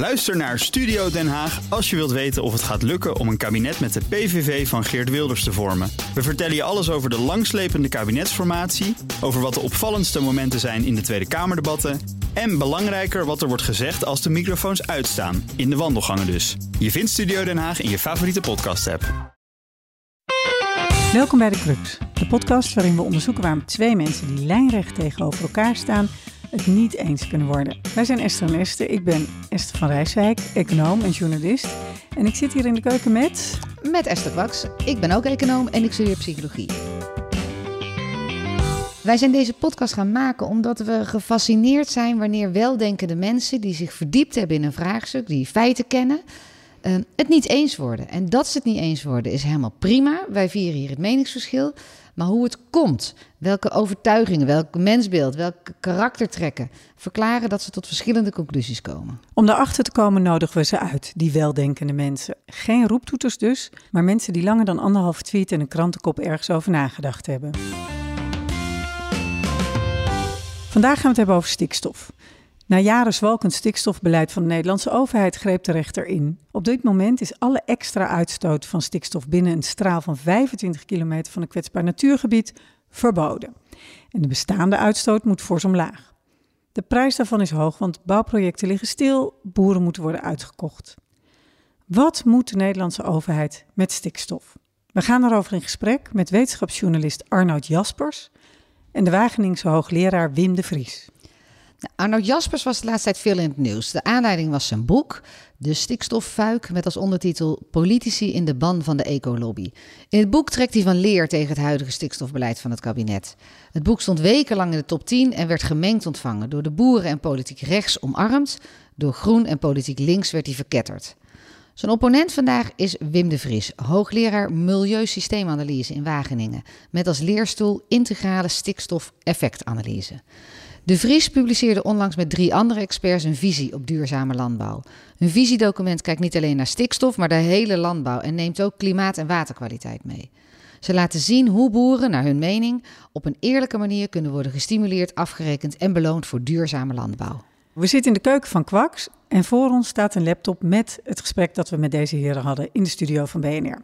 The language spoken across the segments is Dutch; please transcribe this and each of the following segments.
Luister naar Studio Den Haag als je wilt weten of het gaat lukken om een kabinet met de PVV van Geert Wilders te vormen. We vertellen je alles over de langslepende kabinetsformatie, over wat de opvallendste momenten zijn in de Tweede Kamerdebatten en belangrijker wat er wordt gezegd als de microfoons uitstaan, in de wandelgangen dus. Je vindt Studio Den Haag in je favoriete podcast-app. Welkom bij De Crux, de podcast waarin we onderzoeken waarom twee mensen die lijnrecht tegenover elkaar staan het niet eens kunnen worden. Wij zijn Esther en Esther. Ik ben Esther van Rijswijk, econoom en journalist. En ik zit hier in de keuken met... Met Esther Kwaks. Ik ben ook econoom en ik studeer psychologie. Wij zijn deze podcast gaan maken omdat we gefascineerd zijn wanneer weldenkende mensen die zich verdiept hebben in een vraagstuk, die feiten kennen, uh, het niet eens worden. En dat ze het niet eens worden is helemaal prima. Wij vieren hier het meningsverschil. Maar hoe het komt, welke overtuigingen, welk mensbeeld, welke karaktertrekken verklaren dat ze tot verschillende conclusies komen. Om daarachter te komen nodigen we ze uit, die weldenkende mensen. Geen roeptoeters dus, maar mensen die langer dan anderhalf tweet en een krantenkop ergens over nagedacht hebben. Vandaag gaan we het hebben over stikstof. Na jaren zwalkend stikstofbeleid van de Nederlandse overheid greep de rechter in. Op dit moment is alle extra uitstoot van stikstof binnen een straal van 25 kilometer van een kwetsbaar natuurgebied verboden. En de bestaande uitstoot moet fors omlaag. De prijs daarvan is hoog, want bouwprojecten liggen stil, boeren moeten worden uitgekocht. Wat moet de Nederlandse overheid met stikstof? We gaan daarover in gesprek met wetenschapsjournalist Arnoud Jaspers en de Wageningse hoogleraar Wim de Vries. Arno Jaspers was de laatste tijd veel in het nieuws. De aanleiding was zijn boek, De Stikstoffuik, met als ondertitel Politici in de ban van de ecolobby. In het boek trekt hij van leer tegen het huidige stikstofbeleid van het kabinet. Het boek stond wekenlang in de top 10 en werd gemengd ontvangen. Door de boeren en politiek rechts omarmd, door groen en politiek links werd hij verketterd. Zijn opponent vandaag is Wim de Vries, hoogleraar Milieusysteemanalyse in Wageningen, met als leerstoel integrale stikstof-effectanalyse. De Vries publiceerde onlangs met drie andere experts een visie op duurzame landbouw. Hun visiedocument kijkt niet alleen naar stikstof, maar de hele landbouw en neemt ook klimaat- en waterkwaliteit mee. Ze laten zien hoe boeren, naar hun mening, op een eerlijke manier kunnen worden gestimuleerd, afgerekend en beloond voor duurzame landbouw. We zitten in de keuken van Kwaks en voor ons staat een laptop met het gesprek dat we met deze heren hadden in de studio van BNR.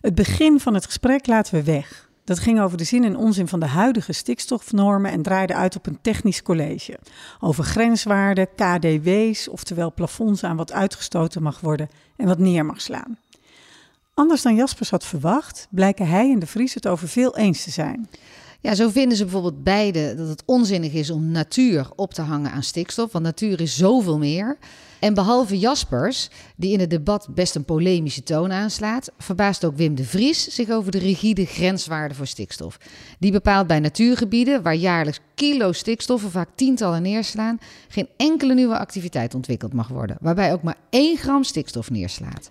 Het begin van het gesprek laten we weg. Dat ging over de zin en onzin van de huidige stikstofnormen en draaide uit op een technisch college. Over grenswaarden, KDW's, oftewel plafonds aan wat uitgestoten mag worden en wat neer mag slaan. Anders dan Jaspers had verwacht, blijken hij en de Vries het over veel eens te zijn. Ja, zo vinden ze bijvoorbeeld beide dat het onzinnig is om natuur op te hangen aan stikstof, want natuur is zoveel meer. En behalve Jaspers, die in het debat best een polemische toon aanslaat, verbaast ook Wim de Vries zich over de rigide grenswaarden voor stikstof. Die bepaalt bij natuurgebieden, waar jaarlijks kilo stikstoffen vaak tientallen neerslaan, geen enkele nieuwe activiteit ontwikkeld mag worden, waarbij ook maar één gram stikstof neerslaat.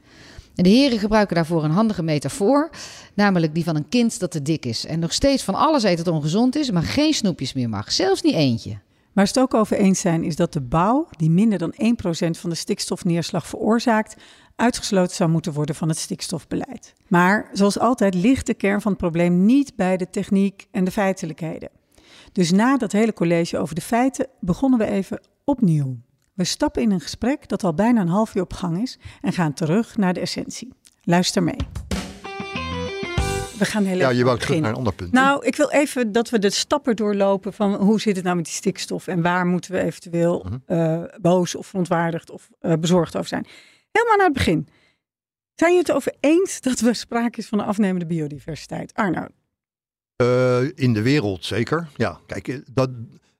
De heren gebruiken daarvoor een handige metafoor, namelijk die van een kind dat te dik is en nog steeds van alles eet dat ongezond is, maar geen snoepjes meer mag, zelfs niet eentje. Waar ze het ook over eens zijn, is dat de bouw, die minder dan 1% van de stikstofneerslag veroorzaakt, uitgesloten zou moeten worden van het stikstofbeleid. Maar zoals altijd ligt de kern van het probleem niet bij de techniek en de feitelijkheden. Dus na dat hele college over de feiten begonnen we even opnieuw. We stappen in een gesprek dat al bijna een half uur op gang is en gaan terug naar de essentie. Luister mee. We gaan heel Ja, je wou terug naar een ander punt. Nou, ik wil even dat we de stappen doorlopen van hoe zit het nou met die stikstof en waar moeten we eventueel Mhm. eh, boos of verontwaardigd of eh, bezorgd over zijn. Helemaal naar het begin. Zijn jullie het over eens dat er sprake is van een afnemende biodiversiteit? Arno, Eh, in de wereld zeker. Ja, kijk, dat,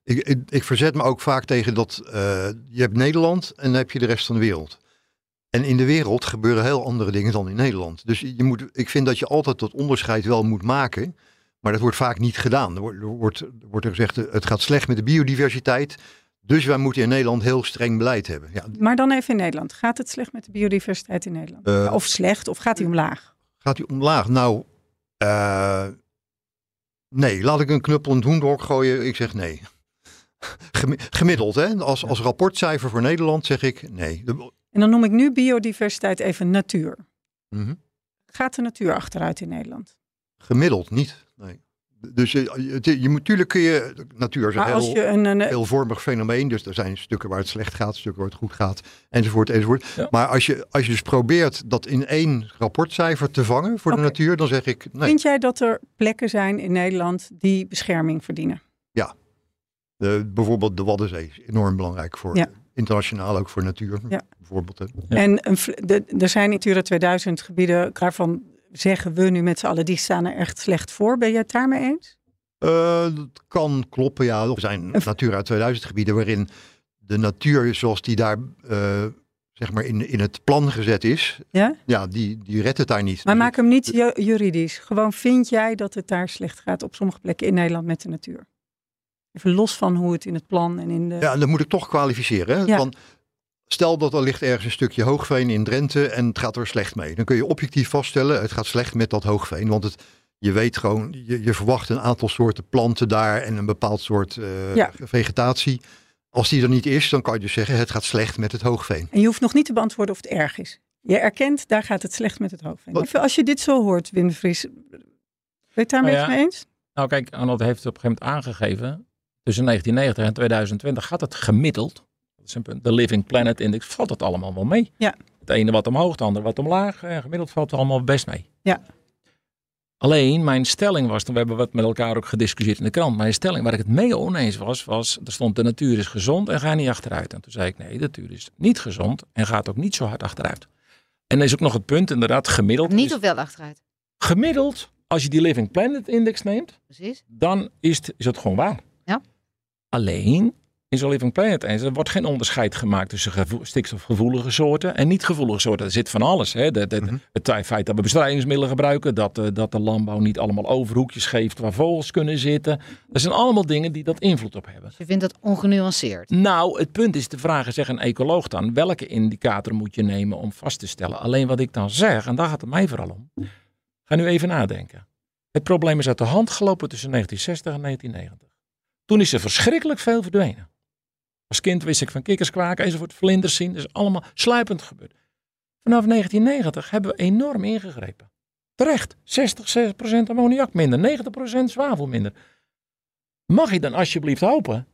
ik, ik, ik verzet me ook vaak tegen dat eh, je hebt Nederland en dan heb je de rest van de wereld. En in de wereld gebeuren heel andere dingen dan in Nederland. Dus je moet, ik vind dat je altijd dat onderscheid wel moet maken. Maar dat wordt vaak niet gedaan. Er wordt, er wordt, er wordt er gezegd, eh, het gaat slecht met de biodiversiteit. Dus wij moeten in Nederland heel streng beleid hebben. Ja, maar dan even in Nederland. Gaat het slecht met de biodiversiteit in Nederland? Eh, of slecht, of gaat die omlaag? Gaat die omlaag? Nou, nee. Laat ik een knuppel in het hoendok gooien. Ik zeg nee. Gemi- Gemiddeld, hè? Als, als rapportcijfer voor Nederland zeg ik nee. En dan noem ik nu biodiversiteit even natuur. Mhm. Gaat de natuur achteruit in Nederland? Gemiddeld niet. Nee. Dus eh, je moet, natuurlijk kun je, natuur is een als heel, je een, een, veelvormig fenomeen. Dus er zijn stukken waar het slecht gaat, stukken waar het goed gaat, enzovoort, enzovoort. Ja. Maar als je, als je dus probeert dat in één rapportcijfer te vangen voor de natuur, dan zeg ik nee. Vind jij dat er plekken zijn in Nederland die bescherming verdienen? De, bijvoorbeeld de Waddenzee is enorm belangrijk voor Ja. internationaal ook voor natuur. Ja. Bijvoorbeeld. hè. Ja. En een, vl- de, er zijn Natura 2000 gebieden, daarvan zeggen we nu met z'n allen, die staan er echt slecht voor. Ben jij het daarmee eens? Eh, dat kan kloppen, ja. Er zijn Natura 2000 gebieden waarin de natuur zoals die daar eh, zeg maar in, in het plan gezet is, Ja? ja, die, die redt het daar niet. Maar Dus maak hem niet ju- juridisch. Gewoon vind jij dat het daar slecht gaat op sommige plekken in Nederland met de natuur? Even los van hoe het in het plan en in de... Ja, en dan moet ik toch kwalificeren. Hè? Ja. Van, stel dat er ligt ergens een stukje hoogveen in Drenthe en het gaat er slecht mee. Dan kun je objectief vaststellen, het gaat slecht met dat hoogveen. Want het, je weet gewoon, je, je verwacht een aantal soorten planten daar en een bepaald soort eh, Ja. vegetatie. Als die er niet is, dan kan je dus zeggen, het gaat slecht met het hoogveen. En je hoeft nog niet te beantwoorden of het erg is. Je erkent, daar gaat het slecht met het. Wat- Even als je dit zo hoort, Wim Vries. Ben je het daarmee Nou ja. mee eens? Nou kijk, Arnold heeft op een gegeven moment aangegeven. Tussen 1990 en 2020 gaat het gemiddeld. Dat is een punt, de Living Planet Index. Valt het allemaal wel mee. Ja. Het ene wat omhoog, het andere wat omlaag. En gemiddeld valt het allemaal best mee. Ja. Alleen mijn stelling was, toen we hebben wat met elkaar ook gediscussieerd in de krant. Mijn stelling waar ik het mee oneens was, was er stond de natuur is gezond en ga niet achteruit. En toen zei ik nee, de natuur is niet gezond en gaat ook niet zo hard achteruit. En er is ook nog het punt inderdaad, gemiddeld. Niet of wel achteruit. Gemiddeld, als je die Living Planet Index neemt, Precies. dan is het, is het gewoon waar. Alleen, in zo'n Living Planet eens, er wordt geen onderscheid gemaakt tussen gevo- stikstofgevoelige soorten en niet gevoelige soorten. Er zit van alles. Hè? De, de- Mhm. Het feit dat we bestrijdingsmiddelen gebruiken, dat, eh, dat de landbouw niet allemaal overhoekjes geeft waar vogels kunnen zitten. Dat zijn allemaal dingen die dat invloed op hebben. Dus je vindt dat ongenuanceerd. Nou, het punt is de vraag, is, zeg een ecoloog dan, welke indicator moet je nemen om vast te stellen? Alleen wat ik dan zeg, en daar gaat het mij vooral om, ga nu even nadenken. Het probleem is uit de hand gelopen tussen 1960 en 1990. Toen is er verschrikkelijk veel verdwenen. Als kind wist ik van kikkers kwaken enzovoort, vlinders zien, dat is allemaal sluipend gebeurd. Vanaf 1990 hebben we enorm ingegrepen. Terecht, 60% ammoniak minder, 90% zwavel minder. Mag je dan alsjeblieft hopen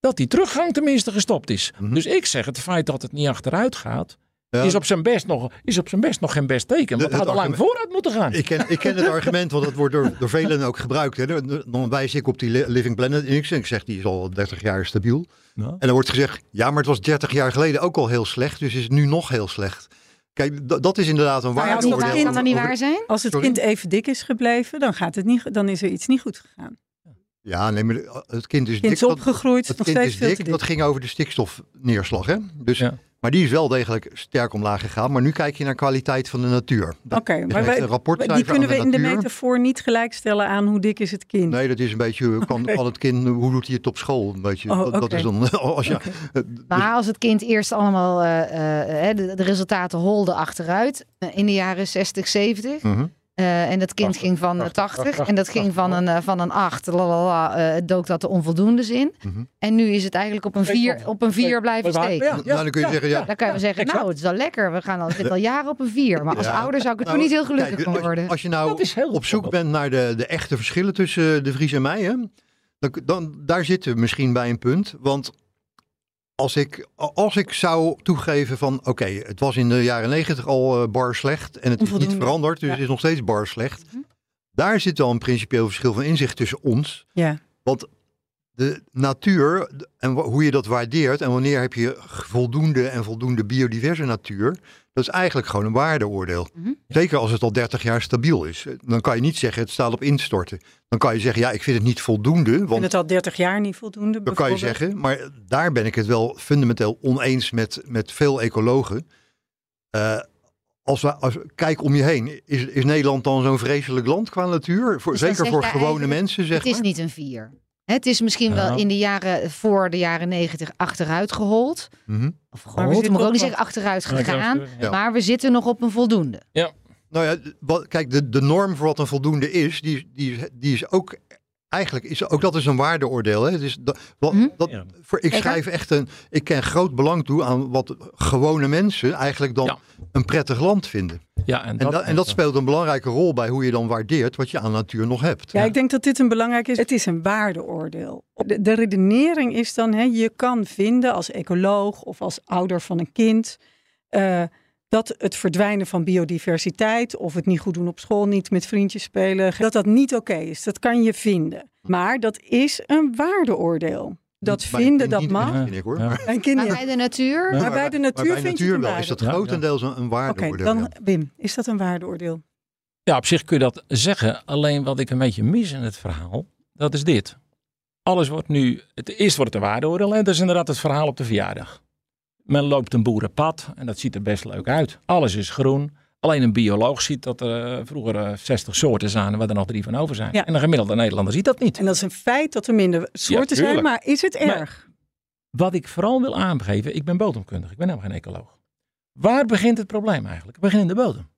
dat die teruggang tenminste gestopt is. Mhm. Dus ik zeg, het feit dat het niet achteruit gaat, Ja, is, op zijn best nog, is op zijn best nog geen best teken. Want het had al lang vooruit moeten gaan. Ik ken, ik ken het argument, want dat wordt door, door velen ook gebruikt. Hè. Dan- wijs ik op die Li- Living Planet Index en ik zeg die is al 30 jaar stabiel. Ja. En dan wordt gezegd, ja, maar het was 30 jaar geleden ook al heel slecht, dus is het nu nog heel slecht. Kijk, dat is inderdaad een Nou ja, als Kan het dan niet waar zijn? Als het Sorry? kind even dik is gebleven, dan, gaat het niet, dan is er iets niet goed gegaan. Ja, nee, maar het kind is Het kind dik. is opgegroeid, dat, nog het kind steeds is veel te dik. dik. Dat ging over de stikstofneerslag. Hè? Dus, Ja. Maar die is wel degelijk sterk omlaag gegaan. Maar nu kijk je naar kwaliteit van de natuur. Oké, maar wij- die kunnen we in de metafoor niet gelijkstellen aan hoe dik is het kind. Nee, dat is een beetje, kan, kan het kind, hoe doet hij het op school? Een beetje, Oh, dat, is dan, als je, dus- Maar als het kind eerst allemaal eh, eh, de, de resultaten holde achteruit eh, in de jaren 60, 70. Mhm. Eh, en dat kind 80, ging van eh, 80, 80 en dat ging 80, van een, eh, van een 8, lalala, eh, dook dat er onvoldoendes in. Mhm. En nu is het eigenlijk op een Twee 4 komt. op een vier blijven steken. ja, Nou, dan kun je zeggen, ja. Dan kan je wel zeggen, exact. nou, het is wel lekker. We gaan al, zitten al jaren op een 4. Maar als Ja. ouder zou ik het Nou, toch niet heel gelukkig kijk, van worden. als je nou Dat is heel op zoek bent naar de, de echte verschillen tussen de Vries en mij, hè, dan, dan, daar zitten we misschien bij een punt. Want als ik, als ik zou toegeven van, oké, het was in de jaren negentig al eh, bar slecht en het is niet veranderd, dus Ja. het is nog steeds bar slecht. Mhm. Daar zit wel een principieel verschil van inzicht tussen ons. Ja. Want de natuur en hoe je dat waardeert en wanneer heb je voldoende en voldoende biodiverse natuur, dat is eigenlijk gewoon een waardeoordeel. Mhm. Zeker als het al 30 jaar stabiel is. Dan kan je niet zeggen het staat op instorten. Dan kan je zeggen ja, ik vind het niet voldoende. Ik vind Want het al 30 jaar niet voldoende. dan kan je zeggen, maar daar ben ik het wel fundamenteel oneens met, met veel ecologen. Eh, als we, als, kijk om je heen. Is, is Nederland dan zo'n vreselijk land qua natuur? Voor, Dus zeker voor gewone mensen, zeg Het is maar. niet een 4. Het is misschien Ja. wel in de jaren voor de jaren 90 achteruit gehold. Mhm. Of we gehold, zitten moet ik ook niet zeggen achteruit Ja, gegaan. ja. Maar we zitten nog op een voldoende. Nou ja, wat, kijk, de, de norm voor wat een voldoende is, die, die, die is ook eigenlijk is ook dat is een waardeoordeel. Hè? Dus dat, wat, Hm? dat, Ja. voor, ik schrijf echt een. Ik ken groot belang toe aan wat gewone mensen eigenlijk dan Ja. een prettig land vinden. Ja, en En dat, dat, en dat speelt een belangrijke rol bij hoe je dan waardeert wat je aan natuur nog hebt. Ja, ik denk dat dit een belangrijk is. Het is een waardeoordeel. De, de redenering is dan, hè, je kan vinden als ecoloog of als ouder van een kind, eh, dat het verdwijnen van biodiversiteit of het niet goed doen op school, niet met vriendjes spelen, dat dat niet oké is. Dat kan je vinden. Maar dat is een waardeoordeel. Dat vinden, dat mag. ik, hoor. Ja. Maar, Een bij de natuur, Ja. Maar bij de maar natuur bij vind natuur wel is dat grotendeels een, een Oké, waardeoordeel. dan ja. Wim, is dat een waardeoordeel? Ja, op zich kun je dat zeggen. Alleen wat ik een beetje mis in het verhaal, dat is dit. Alles wordt nu, het eerst wordt het een waardeoordeel. En dat is inderdaad het verhaal op de verjaardag. Men loopt een boerenpad en dat ziet er best leuk uit. Alles is groen. Alleen een bioloog ziet dat er eh, vroeger eh, 60 soorten zijn, waar er nog drie van over zijn. Ja. En een gemiddelde Nederlander ziet dat niet. En dat is een feit dat er minder soorten zijn, maar is het Maar- erg? Wat ik vooral wil aangeven, ik ben bodemkundige, ik ben helemaal geen ecoloog. Waar begint het probleem eigenlijk? Het begint in de bodem.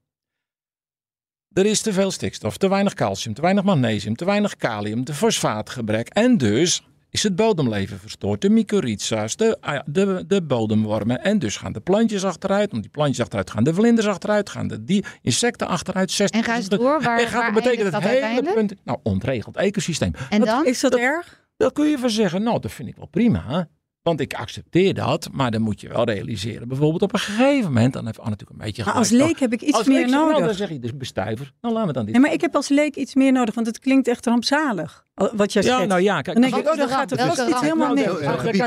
Er is te veel stikstof, te weinig calcium, te weinig magnesium, te weinig kalium, te fosfaatgebrek. En dus is het bodemleven verstoord. De mycorrhiza's, de, ah de, de bodemwormen. En dus gaan de plantjes achteruit. Om die plantjes achteruit gaan de vlinders achteruit. Gaan de die insecten achteruit. 60, en ga eens door, waar, en gaat, waar dat betekent het dat hele punt. Nou, ontregeld ecosysteem. En Wat dan? Is dat dat- erg? Dat kun je van zeggen, nou, dat vind ik wel prima. Want ik accepteer dat, maar dan moet je wel realiseren. Bijvoorbeeld op een gegeven moment, dan heeft Anne natuurlijk een beetje Maar als leek heb ik iets Als meer leek nou, nodig. dan zeg je dus bestuiver. Dan laten we dan dit. Nee, maar ik heb als leek iets meer nodig, want het klinkt echt rampzalig. Wat jij ja, zegt. nou ja, kijk. dan denk als- ik, oh, dan gaat het dus iets helemaal niks.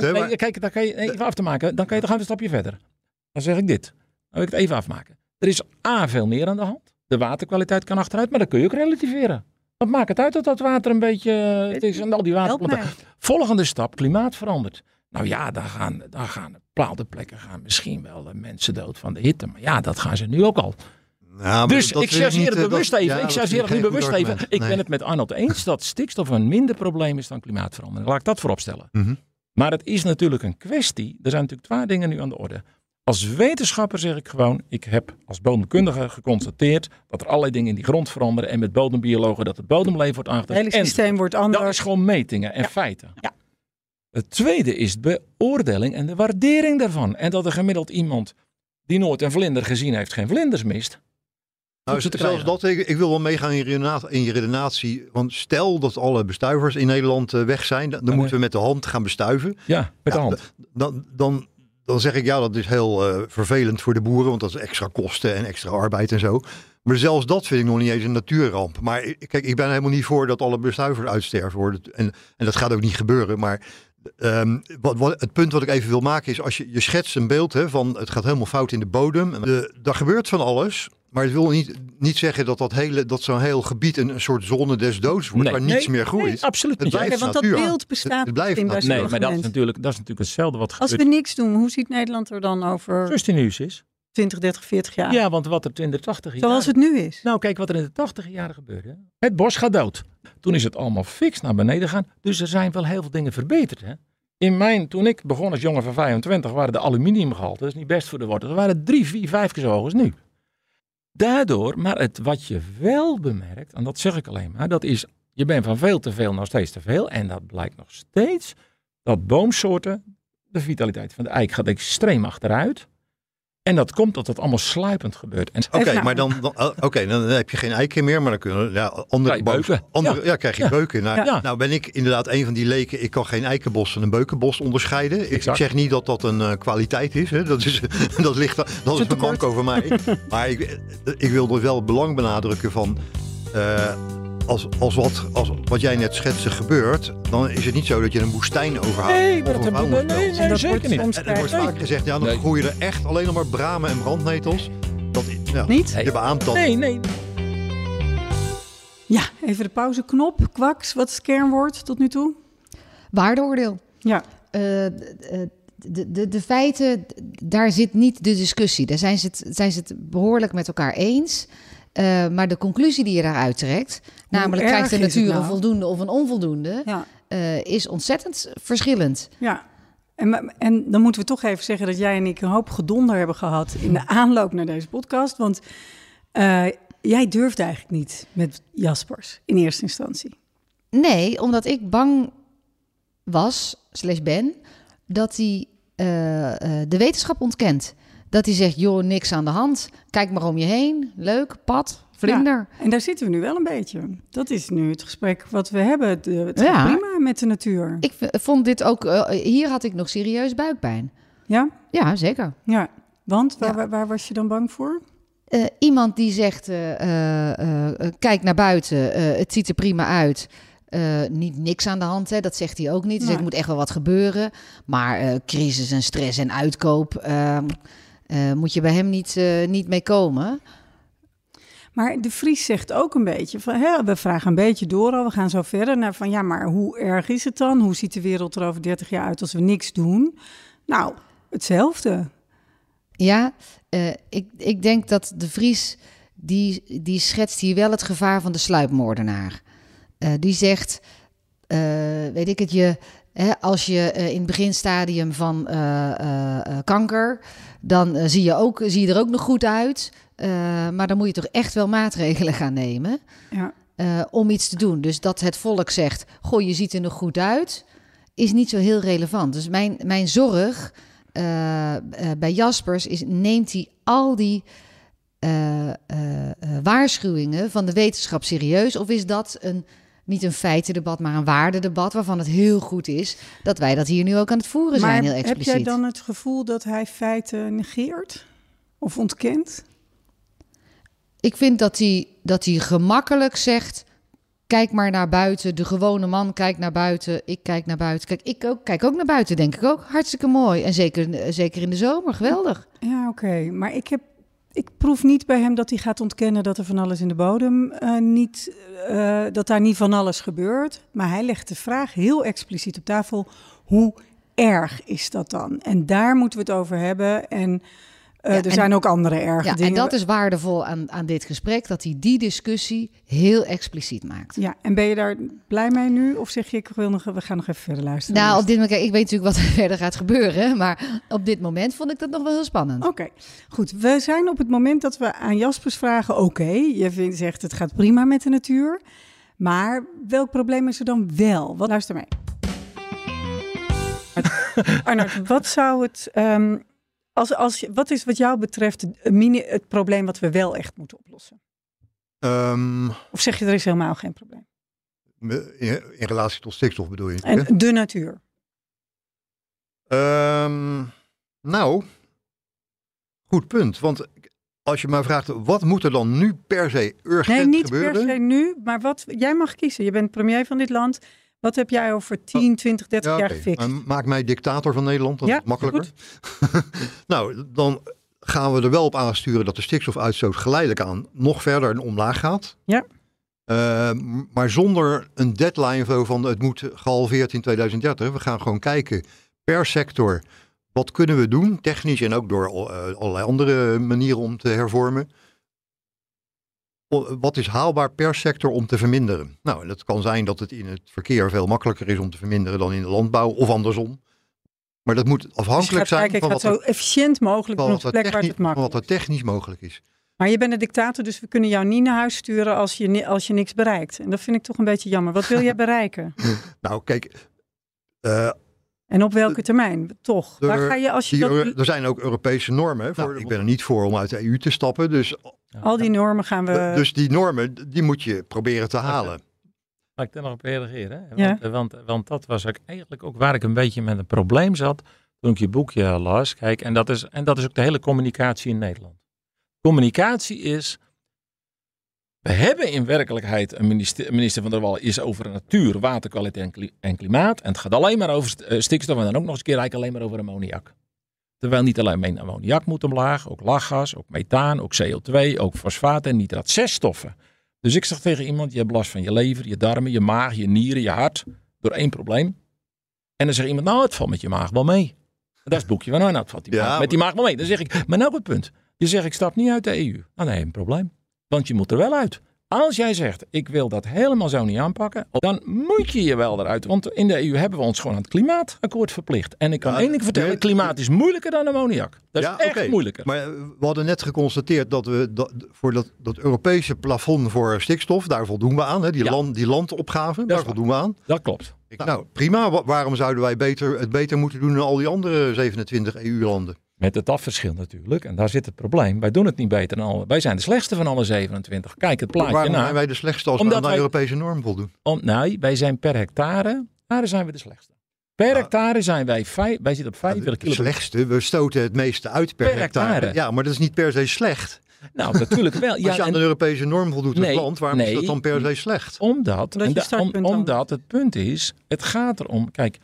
nee, maar- Kijk, dan kan je even af te maken. Dan, kan je, we een stapje verder. Dan zeg ik dit. Dan wil ik het even afmaken. Er is A, veel meer aan de hand. De waterkwaliteit kan achteruit, maar dat kun je ook relativeren. Wat maakt het uit dat dat water een beetje... eh, Het is en al die waterplanten. mij. Volgende stap, klimaat verandert. Nou ja, dan gaan, dan gaan bepaalde plekken gaan misschien wel eh, mensen dood van de hitte. Maar ja, dat gaan ze nu ook al. Ja, Dus dat ik chargeer het eh, bewust dat- even. ja, ik dat chargeer vind het nu bewust even. Ik ben het met Arnold eens dat stikstof een minder probleem is dan klimaatverandering. Laat ik dat voorop stellen. Mhm. Maar het is natuurlijk een kwestie. Er zijn natuurlijk twee dingen nu aan de orde. Als wetenschapper zeg ik gewoon, ik heb als bodemkundige geconstateerd dat er allerlei dingen in die grond veranderen en met bodembiologen dat het bodemleven wordt Het aangetast. hele En systeem wordt dat anders. is gewoon metingen en Ja. feiten. Het tweede is de beoordeling en de waardering daarvan. En dat er gemiddeld iemand die nooit een vlinder gezien heeft, geen vlinders mist. Nou, zelfs krijgen. dat, ik, ik wil wel meegaan in je, redenatie, in je redenatie. Want stel dat alle bestuivers in Nederland eh, weg zijn, dan, dan nee. moeten we met de hand gaan bestuiven. Ja, met de hand. Dan, dan, dan zeg ik ja, dat is heel eh, vervelend voor de boeren, want dat is extra kosten en extra arbeid en zo. Maar zelfs dat vind ik nog niet eens een natuurramp. Maar ik- kijk, ik ben helemaal niet voor dat alle bestuivers uitsterven worden. En, en dat gaat ook niet gebeuren. Maar ehm, wat, wat, het punt wat ik even wil maken is, als je, je schetst een beeld hè, van het gaat helemaal fout in de bodem. De, daar gebeurt van alles. Maar het wil niet, niet zeggen dat, dat, hele, dat zo'n heel gebied een, een soort zone des doods wordt, Nee. waar niets Nee, meer groeit. Nee, absoluut Het niet. want dat natuur. beeld bestaat Het blijft natuur. Nee, maar dat is, natuurlijk, dat is natuurlijk hetzelfde wat Als we gebeurt. niks doen, hoe ziet Nederland er dan over Zoals die nieuws is. 20, 30, 40 jaar? Ja, want wat er in de 80 jaar... Zoals het nu is. Nou, kijk wat er in de 80 jaren gebeurde. Het bos gaat dood. Toen is het allemaal fix naar beneden gegaan. Dus er zijn wel heel veel dingen verbeterd. Hè? In mijn, toen ik begon als jongen van 25, waren de aluminiumgehalte, dat is niet best voor de wortels, waren drie, vier, vijf keer zo hoog als nu. Daardoor, maar het, wat je wel bemerkt, en dat zeg ik alleen maar, dat is, je bent van veel te veel naar steeds te veel. En dat blijkt nog steeds, dat boomsoorten, de vitaliteit van de eik gaat extreem achteruit. En dat komt dat het allemaal sluipend gebeurt. En Oké, nou- maar dan, dan, oh, oké, dan heb je geen eiken meer, maar dan kunnen ja, andere Krijg je bomen- beuken. Andere, ja. krijg je Ja. beuken. Nou, Ja. nou ben ik inderdaad een van die leken. Ik kan geen eikenbos van een beukenbos onderscheiden. Ik, zeg niet dat dat een eh, kwaliteit is. Hè. Dat, is dat ligt dat is een een tekort. manco van mij. maar ik, ik wil er wel het belang benadrukken van. eh, als, als, wat, als wat jij net schetste gebeurt, dan is het niet zo dat je een woestijn overhaalt. Nee, dat een hebben we- nee, En nee, dat zeker wordt niet. soms En er wordt vaak gezegd, ja, dan Nee. groeien er echt alleen nog maar bramen en brandnetels. Dat, ja, Niet? Je beaamt dat. Nee, nee. Ja, even de pauzeknop. Kwaks, wat is het kernwoord tot nu toe? Waardeoordeel. Ja, Eh, eh, de, de, de feiten, daar zit niet de discussie. Daar zijn ze het, zijn ze het behoorlijk met elkaar eens. Eh, maar de conclusie die je daaruit trekt, namelijk krijgt de natuur nou? een voldoende of een onvoldoende, ja, eh, is ontzettend verschillend. ja. En, en dan moeten we toch even zeggen dat jij en ik een hoop gedonder hebben gehad in de aanloop naar deze podcast. Want eh, jij durfde eigenlijk niet met Jaspers in eerste instantie. Nee, omdat ik bang was, slash ben, dat hij eh, de wetenschap ontkent. Dat hij zegt, joh, niks aan de hand. Kijk maar om je heen. Leuk, pad, vlinder. En daar zitten we nu wel een beetje. Dat is nu het gesprek wat we hebben. Het, gaat Ja. prima met de natuur. Ik vond dit ook... eh, hier had ik nog serieus buikpijn. Ja? Ja, zeker. Ja. Want waar, Ja. waar, waar was je dan bang voor? Eh, iemand die zegt, eh, kijk naar buiten, het ziet er prima uit. Niet niks aan de hand, hè? dat zegt hij ook niet. Dus Nee. er moet echt wel wat gebeuren. Maar crisis en stress en uitkoop, eh, eh, moet je bij hem niet, niet mee komen. Maar de Vries zegt ook een beetje van, hè, we vragen een beetje door al, we gaan zo verder naar van, ja, maar hoe erg is het dan? Hoe ziet de wereld er over 30 jaar uit als we niks doen? Nou, hetzelfde. Ja, eh, ik, ik denk dat de Vries, die, die schetst hier wel het gevaar van de sluipmoordenaar. Eh, die zegt, eh, weet ik het, je, als je in het beginstadium van eh, eh, kanker, dan zie, je ook, zie je er ook nog goed uit. Eh, maar dan moet je toch echt wel maatregelen gaan nemen Ja. eh, om iets te doen. Dus dat het volk zegt, goh, je ziet er nog goed uit, is niet zo heel relevant. Dus mijn, mijn zorg eh, bij Jaspers is, neemt hij al die waarschuwingen van de wetenschap serieus? Of is dat een, niet een feitendebat, maar een waardedebat waarvan het heel goed is dat wij dat hier nu ook aan het voeren Maar zijn, heel heb expliciet? jij dan het gevoel dat hij feiten negeert? Of ontkent? Ik vind dat hij, dat hij gemakkelijk zegt. Kijk maar naar buiten. De gewone man kijkt naar buiten. Ik kijk naar buiten. Kijk, ik ook, kijk ook naar buiten, denk ik ook. Hartstikke mooi. En zeker, zeker in de zomer. Geweldig. Ja, oké. Maar ik, heb, ik proef niet bij hem dat hij gaat ontkennen dat er van alles in de bodem eh, niet, eh, dat daar niet van alles gebeurt. Maar hij legt de vraag heel expliciet op tafel: hoe erg is dat dan? En daar moeten we het over hebben. En eh, Ja, er en- zijn ook andere erge Ja, dingen. en dat is waardevol aan, aan dit gesprek. Dat hij die discussie heel expliciet maakt. Ja, en ben je daar blij mee nu? Of zeg je, ik wil nog, we gaan nog even verder luisteren? Nou, op dit moment, ik weet natuurlijk wat er verder gaat gebeuren. Maar op dit moment vond ik dat nog wel heel spannend. Oké, goed. We zijn op het moment dat we aan Jaspers vragen: oké, je vindt, zegt het gaat prima met de natuur. Maar welk probleem is er dan wel? Wat, luister mee. Arnold, wat zou het. ehm, als, als, wat is wat jou betreft het, mini, het probleem wat we wel echt moeten oplossen? Ehm, Of zeg je er is helemaal geen probleem? in, in relatie tot stikstof bedoel je? hè? En de natuur. Ehm, nou, goed punt. Want als je mij vraagt, wat moet er dan nu per se urgent Nee, niet gebeuren? per se nu, maar wat jij mag kiezen. Je bent premier van dit land. Wat heb jij over 10, 20, 30 Ja, jaar gefixt? Maak mij dictator van Nederland, dat Ja, is makkelijker. nou, dan gaan we er wel op aansturen dat de stikstofuitstoot geleidelijk aan nog verder omlaag gaat. Ja. Eh, maar zonder een deadline van het moet gehalveerd in 2030. We gaan gewoon kijken per sector wat kunnen we doen, technisch en ook door eh, allerlei andere manieren om te hervormen. Wat is haalbaar per sector om te verminderen? Nou, dat kan zijn dat het in het verkeer veel makkelijker is om te verminderen dan in de landbouw of andersom. Maar dat moet Dus afhankelijk gaat zijn van wat, er, zo efficiënt mogelijk van wat, de er plek waar het van wat er technisch mogelijk is. Maar je bent een dictator, dus we kunnen jou niet naar huis sturen als je, als je niks bereikt. En dat vind ik toch een beetje jammer. Wat wil jij bereiken? Nou, kijk, eh, En op welke termijn? Toch? Er- Waar ga je als je die, dat, er zijn ook Europese normen. Voor, Nou, ik ben er niet voor om uit de EU te stappen. Dus, al die normen gaan we... dus die normen, die moet je proberen te halen. Mag ik daar nog op reageren? Hè? Ja. Want, eh, want, want dat was ook eigenlijk ook waar ik een beetje met een probleem zat toen ik je boekje las. Kijk, en dat is, en dat is ook de hele communicatie in Nederland. Communicatie is. We hebben in werkelijkheid een minister, minister van der Wal is over natuur, waterkwaliteit en, kli- en klimaat. En het gaat alleen maar over eh, stikstof en dan ook nog eens een keer eigenlijk alleen maar over ammoniak. Terwijl niet alleen mijn ammoniak moet omlaag, ook lachgas, ook methaan, ook CO2, ook fosfaat en nitraat. Zes stoffen. Dus ik zeg tegen iemand, je hebt last van je lever, je darmen, je maag, je nieren, je hart. Door één probleem. En dan zegt iemand, nou het valt met je maag wel mee. En dat is het boekje van, nou, nou het valt die Ja, maag, met die maag wel mee. Dan zeg ik, maar nou het punt. Je zegt, ik stap niet uit de EU. Nou nee, een probleem. Want je moet er wel uit. Als jij zegt, ik wil dat helemaal zo niet aanpakken, dan moet je je wel eruit. Want in de EU hebben we ons gewoon aan het klimaatakkoord verplicht. En ik kan Ja, één ding vertellen, nee, klimaat is moeilijker dan ammoniak. Dat is echt moeilijker. Maar eh, we hadden net geconstateerd dat we dat, voor dat, dat Europese plafond voor stikstof, daar voldoen we aan. Hè? Die, Ja. land, die landopgave, daar voldoen we aan. Dat klopt. Ik, nou, prima. Wa- waarom zouden wij beter, het beter moeten doen dan al die andere 27 EU-landen? Met het afverschil natuurlijk. En daar zit het probleem. Wij doen het niet beter dan alle. Wij zijn de slechtste van alle 27. Kijk het plaatje Waarom zijn wij de slechtste als Omdat we aan de Europese norm voldoen? Om, nee, wij zijn per hectare. Daar zijn we de slechtste. Per Ja. hectare zijn wij vijf. Wij zitten op 45 Het kilo. slechtste, we stoten het meeste uit per, Per hectare. hectare. Ja, maar dat is niet per se slecht. Nou, natuurlijk wel. als Ja, je aan en de Europese norm voldoet als Nee, land, waarom is dat dan per se slecht? omdat, Omdat da- om- omdat het punt is, het gaat erom. Kijk,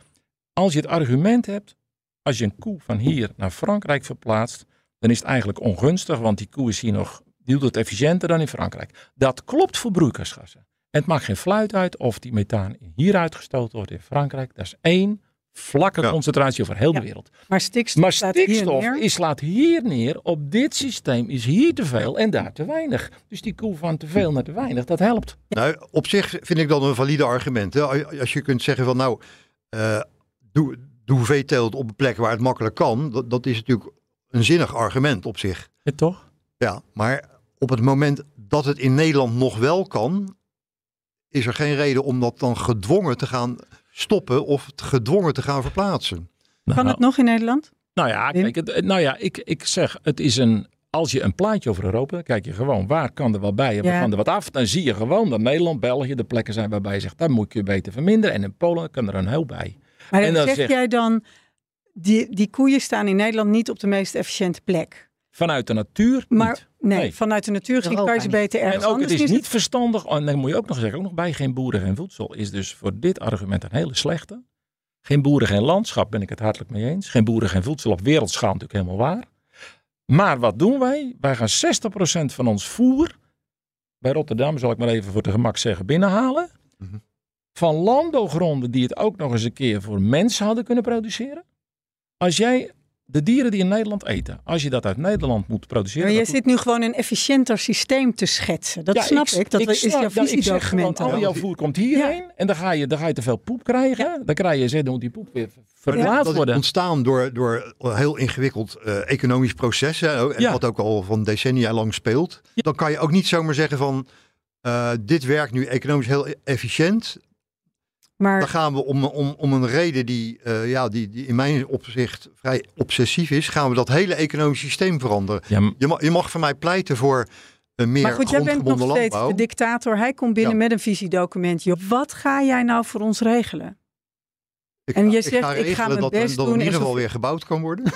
als je het argument hebt, als je een koe van hier naar Frankrijk verplaatst, dan is het eigenlijk ongunstig, want die koe is hier nog, die doet het efficiënter dan in Frankrijk. Dat klopt voor broeikasgassen. En het maakt geen fluit uit of die methaan hier uitgestoten wordt in Frankrijk. Dat is één vlakke Ja. concentratie over heel de Ja. wereld. Maar stikstof Maar staat hier is, slaat hier neer. Op dit systeem is hier te veel en daar te weinig. Dus die koe van te veel naar te weinig, dat helpt. Nou, op zich vind ik dat een valide argument. Hè? Als je kunt zeggen van nou, eh, doe, doe veeteelt op een plek waar het makkelijk kan. Dat, dat is natuurlijk een zinnig argument op zich. Ja, toch? Ja, maar op het moment dat het in Nederland nog wel kan, is er geen reden om dat dan gedwongen te gaan stoppen of het gedwongen te gaan verplaatsen. Kan Nou, het nog in Nederland? Nou ja, kijk, het, nou ja ik, ik zeg, het is een. Als je een plaatje over Europa, dan kijk je gewoon waar kan er wat bij en waar Ja. kan er wat af. Dan zie je gewoon dat Nederland, België de plekken zijn waarbij je zegt, daar moet je beter verminderen. En in Polen kan er een heel bij. Maar En dan zeg zeg- jij dan, die, die koeien staan in Nederland niet op de meest efficiënte plek. Vanuit de natuur Maar niet. nee, Nee. vanuit de natuur kan je ze niet. beter ergens En ook anders het is niet verstandig, en dan moet je ook nog zeggen, ook nog bij geen boeren geen voedsel, is dus voor dit argument een hele slechte. Geen boeren geen landschap, ben ik het hartelijk mee eens. Geen boeren geen voedsel op wereldschaal natuurlijk helemaal waar. Maar wat doen wij? Wij gaan 60% van ons voer, bij Rotterdam zal ik maar even voor de gemak zeggen, binnenhalen. Mhm. Van landbouwgronden die het ook nog eens een keer voor mensen hadden kunnen produceren. Als jij de dieren die in Nederland eten, als je dat uit Nederland moet produceren. Maar je dat zit nu gewoon een efficiënter systeem te schetsen. Dat ja, snap ik. Dat is snap- jouw ik visiedocument. al jouw voer komt hierheen en dan ga je, dan ga je te veel poep krijgen. Dan krijg je, zeg, dan moet die poep weer verlaat dat is worden. ontstaan door, door een heel ingewikkeld eh, economisch proces. Hè, en Ja. wat ook al van decennia lang speelt. Ja. Dan kan je ook niet zomaar zeggen van eh, dit werkt nu economisch heel efficiënt. Maar Dan gaan we om, om, om een reden die, eh, ja, die, die in mijn opzicht vrij obsessief is, gaan we dat hele economische systeem veranderen. Ja, Je mag, je mag van mij pleiten voor een meer Maar goed, jij bent nog steeds landbouw. de dictator. Hij komt binnen Ja. met een visiedocument. Joh, wat ga jij nou voor ons regelen? Ik en ga- je ik zegt, ga ik ga mijn dat, best dat doen in en ieder geval weer gebouwd kan worden.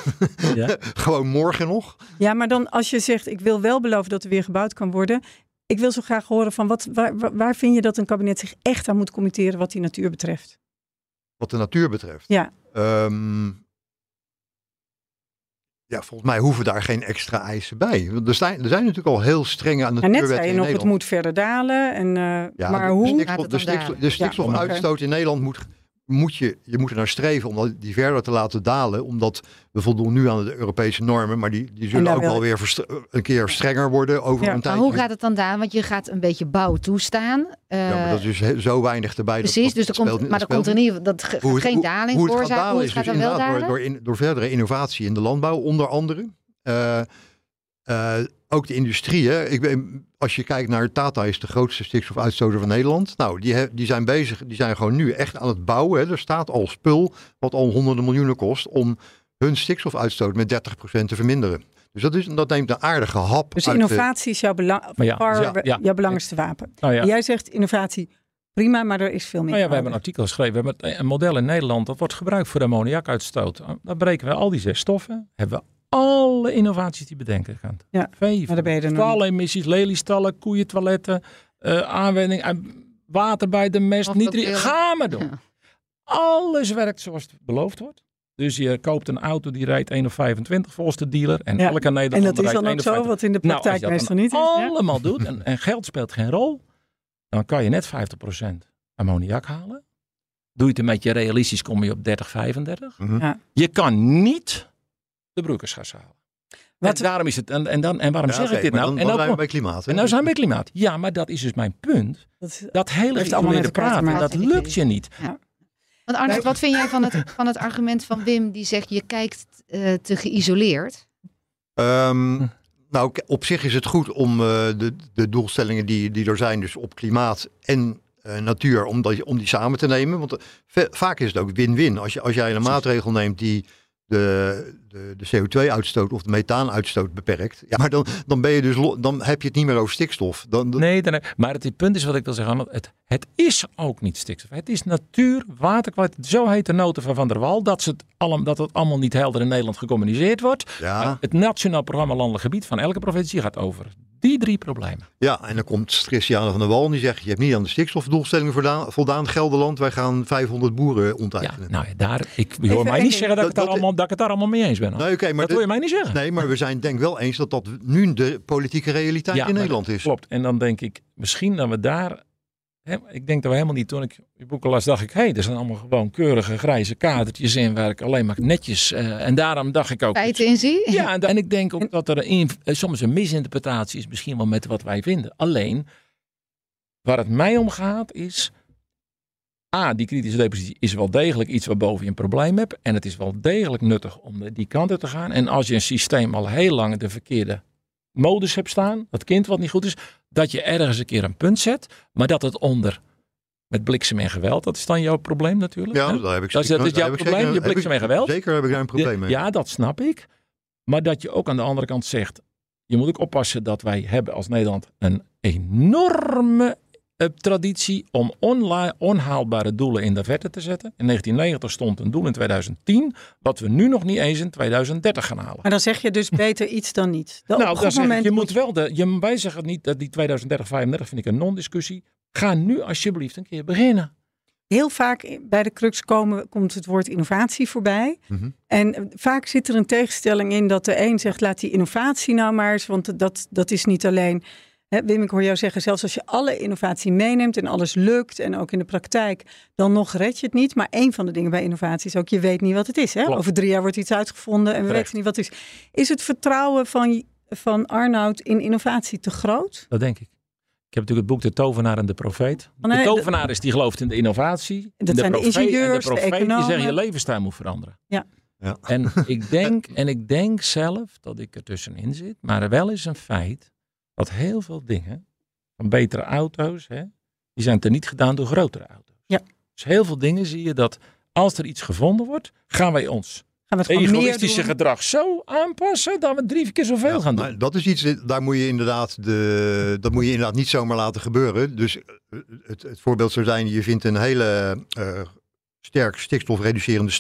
ja. Gewoon morgen nog. Ja, maar dan als je zegt, ik wil wel beloven dat er weer gebouwd kan worden. Ik wil zo graag horen van wat, waar, waar- vind je dat een kabinet zich echt aan moet committeren wat die natuur betreft? Wat de natuur betreft. Ja. Ehm, ja, volgens mij hoeven daar geen extra eisen bij. Want Er zijn, er zijn natuurlijk al heel strenge En net zei je nog, het Nederland. moet verder dalen. En, eh, Ja, maar de, hoe? De, stikstof, het de, stikstof, de stikstofuitstoot in Nederland moet, moet, je, je moet er naar streven om die verder te laten dalen. Omdat we voldoen nu aan de Europese normen. Maar die, die zullen ook wel weer een keer strenger worden over Ja, een Maar hoe gaat het dan daar? Want je gaat een beetje bouw toestaan. ja, maar Eh, dat is dus zo weinig erbij. dat- precies, dat dus speelt komt, maar dat er komt er niet dat ge- Hoe geen hoe- daling hoe het gaat dalen Hoe is gaat dus dan inderdaad door, door, in- door verdere innovatie in de landbouw, onder andere. Eh, eh, ook de industrie. Hè. Ik ben, als je kijkt naar Tata is de grootste stikstofuitstoter van Nederland. Nou, die, he- die zijn bezig, die zijn gewoon nu echt aan het bouwen. Hè. Er staat al spul wat al honderden miljoenen kost om hun stikstofuitstoot met 30% te verminderen. Dus dat, is, dat neemt een aardige hap Dus uit de- innovatie is jouw, belang, Maar ja, far- ja, ja. jouw belangrijkste wapen. Nou Jij zegt innovatie prima, maar er is veel meer. nou ja, we hebben een artikel geschreven. We hebben een model in Nederland dat wordt gebruikt voor de ammoniakuitstoot. Dan breken we al die zes stoffen. Hebben we alle innovaties die bedenken gaan. Ja, Vee, maar daar ben je er nog niet. Staalemissies, leliestallen, koeientoiletten, eh aanwending, eh, water bij de mest, niet. Ga maar doen. Ja. Alles werkt zoals het beloofd wordt. Dus je koopt een auto die rijdt 1,25 volgens de dealer. En Ja, elke En Nederlander dat is dan ook zo, 51. wat in de Nou, praktijk meestal niet is. Ja. allemaal doet en, en geld speelt geen rol, dan kan je net 50% ammoniak halen. Doe je het een beetje realistisch, kom je op 30, 35. Mhm. Ja. Je kan niet de broeikersgas halen. En daarom is het. En, en, dan, en waarom Ja, zeg ik dit maar nou? Dan, en dan nou, zijn we bij klimaat. hè? en nou zijn we bij klimaat. Ja, maar dat is dus mijn punt. Dat Dat hele Heeft allemaal geïsoleerde met elkaar te praten, dat lukt je niet. Want Arnold, wat vind jij van het, van het argument van Wim die zegt je kijkt eh, te geïsoleerd? Ehm, nou, op zich is het goed om eh, de, de doelstellingen die, die er zijn, dus op klimaat en eh, natuur, om, dat, om die samen te nemen. Want vaak is het ook win-win. Als, je, als jij een maatregel neemt die de, de, de CO2-uitstoot of de methaanuitstoot beperkt, ja, maar dan, dan, ben je dus, lo- dan heb je het niet meer over stikstof. Dan, dan- Nee, dan, maar het punt is wat ik wil zeggen. Het, het is ook niet stikstof. Het is natuur, waterkwaliteit. Zo heet de nota van Van der Wal. Dat, ze het allem, dat het allemaal niet helder in Nederland gecommuniceerd wordt. ja, Het Nationaal Programma Landelijk Gebied van elke provincie gaat over die drie problemen. ja, en dan komt Christiane van der Wal en die zegt, je hebt niet aan de stikstofdoelstellingen voldaan, voldaan Gelderland. Wij gaan 500 boeren Ja, onteigenen. nou ja, daar, ik je hoor mij niet zeggen dat, ik het daar dat- allemaal, dat ik het daar allemaal mee eens ben. hoor. Nee, oké, maar dat wil je mij niet zeggen. Nee, maar we zijn denk wel eens dat dat nu de politieke realiteit Ja, in Nederland is. Klopt. En dan denk ik, misschien dat we daar. Hè, ik denk dat we helemaal niet. Toen ik je boeken las, dacht ik, hé, hey, er zijn allemaal gewoon keurige grijze kadertjes in waar ik alleen maar netjes. eh, en daarom dacht ik ook. Feiten in zie? Ja, en, ik denk ook dat er een, eh, soms een misinterpretatie is, misschien wel met wat wij vinden. Alleen, waar het mij om gaat, is. A, die kritische depositie is wel degelijk iets waarboven je een probleem hebt. En het is wel degelijk nuttig om die kant uit te gaan. En als je een systeem al heel lang de verkeerde modus hebt staan, dat kind wat niet goed is, dat je ergens een keer een punt zet, maar dat het onder met bliksem en geweld, dat is dan jouw probleem natuurlijk. Ja, daar heb ik Dat is- zeker- dat is jouw probleem, zeker- je bliksem en geweld. Zeker heb ik daar een probleem mee. Ja, dat snap ik. Maar dat je ook aan de andere kant zegt, je moet ook oppassen dat wij hebben als Nederland een enorme traditie om onhaalbare doelen in de verte te zetten. In 1990 stond een doel in 2010, wat we nu nog niet eens in 2030 gaan halen. Maar dan zeg je dus beter iets dan niets. Op Nou, een dan zeg ik, moment je moet wel de. Je, wij zeggen niet dat die 2030, 35 vind ik een non-discussie. Ga nu alsjeblieft een keer beginnen. Heel vaak bij de crux komen, komt het woord innovatie voorbij. Mhm. En eh, vaak zit er een tegenstelling in dat de een zegt, laat die innovatie nou maar eens, want dat, dat is niet alleen... Wim, ik hoor jou zeggen, zelfs als je alle innovatie meeneemt en alles lukt en ook in de praktijk, dan nog red je het niet. Maar een van de dingen bij innovatie is ook, je weet niet wat het is. Hè? Over drie jaar wordt iets uitgevonden en we Terecht. weten niet wat het is. Is het vertrouwen van, van Arnoud in innovatie te groot? Dat denk ik. Ik heb natuurlijk het boek De Tovenaar en de Profeet. Oh, nee, de tovenaar is die gelooft in de innovatie. Dat zijn de ingenieurs, de en de profeet die economen. zeggen je levensstijl moet veranderen. Ja. Ja. En, ik denk, en ik denk zelf dat ik er tussenin zit. Maar er wel is een feit dat heel veel dingen van betere auto's, hè, die zijn teniet gedaan door grotere auto's. Ja. Dus heel veel dingen zie je dat als er iets gevonden wordt, gaan wij ons Gaan we egoïstische gedrag zo aanpassen dat we drie keer zoveel Ja, gaan doen. maar dat is iets, daar moet je inderdaad, de, dat moet je inderdaad niet zomaar laten gebeuren. Dus eh, het, het voorbeeld zou zijn, je vindt een hele eh, sterk stikstofreducerende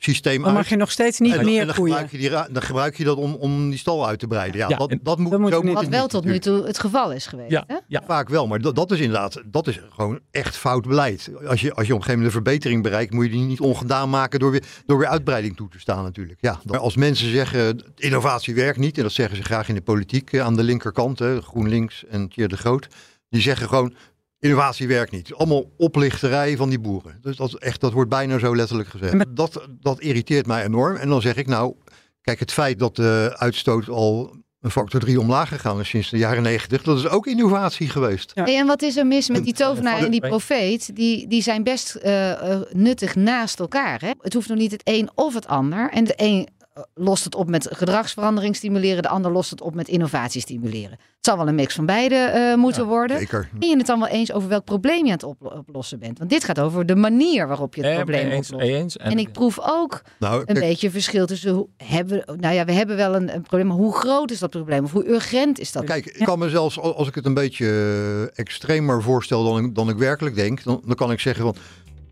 stalsysteem Dan mag je nog steeds niet en, dan- en meer dan, koeien. gebruik je die, dan gebruik je dat om, om die stal uit te breiden. Ja, Ja, dat, dat moet, Dat moet zo moet Wat wel tot nu toe het geval is geweest. Ja, Hè? ja. Vaak wel, maar dat, dat is inderdaad, dat is gewoon echt fout beleid. Als je, als je op een gegeven moment een verbetering bereikt, moet je die niet ongedaan maken door weer, door weer uitbreiding toe te staan natuurlijk. Ja, maar als mensen zeggen, innovatie werkt niet, en dat zeggen ze graag in de politiek eh, aan de linkerkant, hè, GroenLinks en Thierry de Groot, die zeggen gewoon, innovatie werkt niet. Allemaal oplichterij van die boeren. Dus dat, is echt, dat wordt bijna zo letterlijk gezegd. Dat, dat irriteert mij enorm. En dan zeg ik nou, kijk, het feit dat de uitstoot al een factor 3 omlaag gegaan is sinds de jaren 90, dat is ook innovatie geweest. Ja. Hey, en wat is er mis met die tovenaar en die profeet? Die, die zijn best eh, eh, nuttig naast elkaar. Hè? Het hoeft nog niet het een of het ander. En de een lost het op met gedragsverandering stimuleren. De ander lost het op met innovatie stimuleren. Het zal wel een mix van beide eh, moeten Ja, worden. Zeker. Ben je het dan wel eens over welk probleem je aan het oplo- oplossen bent? Want dit gaat over de manier waarop je het Eh, probleem eens, oplost. eens. En ik proef ook Nou, een beetje verschil tussen hoe hebben we, nou ja, we hebben wel een, een probleem, maar hoe groot is dat probleem? Of hoe urgent is dat? Kijk, ik kan me zelfs, al- als ik het een beetje eh, extremer voorstel dan ik, dan ik werkelijk denk, dan, dan kan ik zeggen van,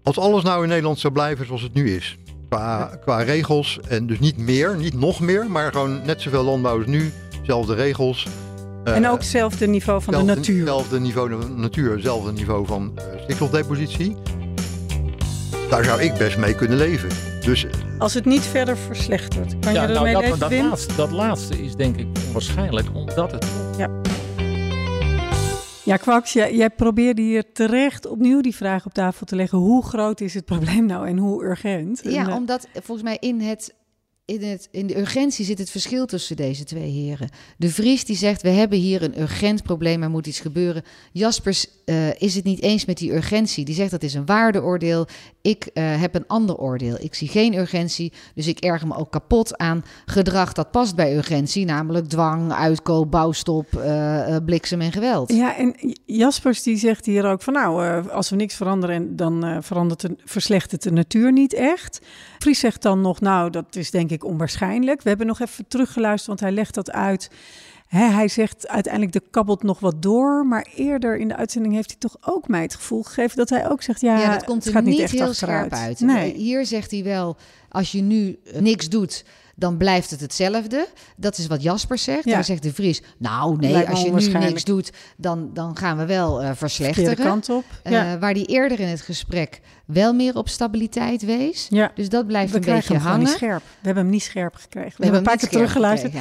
als alles nou in Nederland zou blijven zoals het nu is, qua, qua regels, en dus niet meer, niet nog meer, maar gewoon net zoveel landbouw als nu, zelfde regels. eh, En ook hetzelfde niveau van de natuur. Hetzelfde niveau van natuur, hetzelfde niveau van eh, stikstofdepositie. Daar zou ik best mee kunnen leven. Dus Als het niet verder verslechtert. Kan Ja, je nou, dat, leven, dat, laatste, dat laatste is denk ik onwaarschijnlijk, omdat het Ja, Kwaks, jij, jij probeerde hier terecht opnieuw die vraag op tafel te leggen. Hoe groot is het probleem nou en hoe urgent? En, Ja, eh, omdat volgens mij in het in, in de urgentie zit het verschil tussen deze twee heren. De Vries die zegt, we hebben hier een urgent probleem, er moet iets gebeuren. Jaspers uh, is het niet eens met die urgentie. Die zegt, dat is een waardeoordeel. Ik uh, heb een ander oordeel. Ik zie geen urgentie, dus ik erger me ook kapot aan gedrag dat past bij urgentie. Namelijk dwang, uitkoop, bouwstop, uh, bliksem en geweld. Ja, en Jaspers die zegt hier ook van, nou, als we niks veranderen, dan verandert de, verslechtert de natuur niet echt. Vries zegt dan nog, nou, dat is denk ik onwaarschijnlijk. We hebben nog even teruggeluisterd, want hij legt dat uit. hij zegt uiteindelijk de kabbelt nog wat door, maar eerder in de uitzending heeft hij toch ook mij het gevoel gegeven dat hij ook zegt, ja, ja dat komt er gaat niet, echt heel achteruit. scherp uit. Nee. Hier zegt hij wel, als je nu niks doet, dan blijft het hetzelfde. Dat is wat Jasper zegt. Ja. Daar zegt de Vries, nou nee, Lijkt als je nu niks doet, dan, dan gaan we wel uh, verslechteren. kant op. Eh, waar die eerder in het gesprek wel meer op stabiliteit wees. ja. Dus dat blijft We een beetje hem hangen. niet scherp. We hebben hem niet scherp gekregen. We, We hebben een paar keer teruggeluisterd.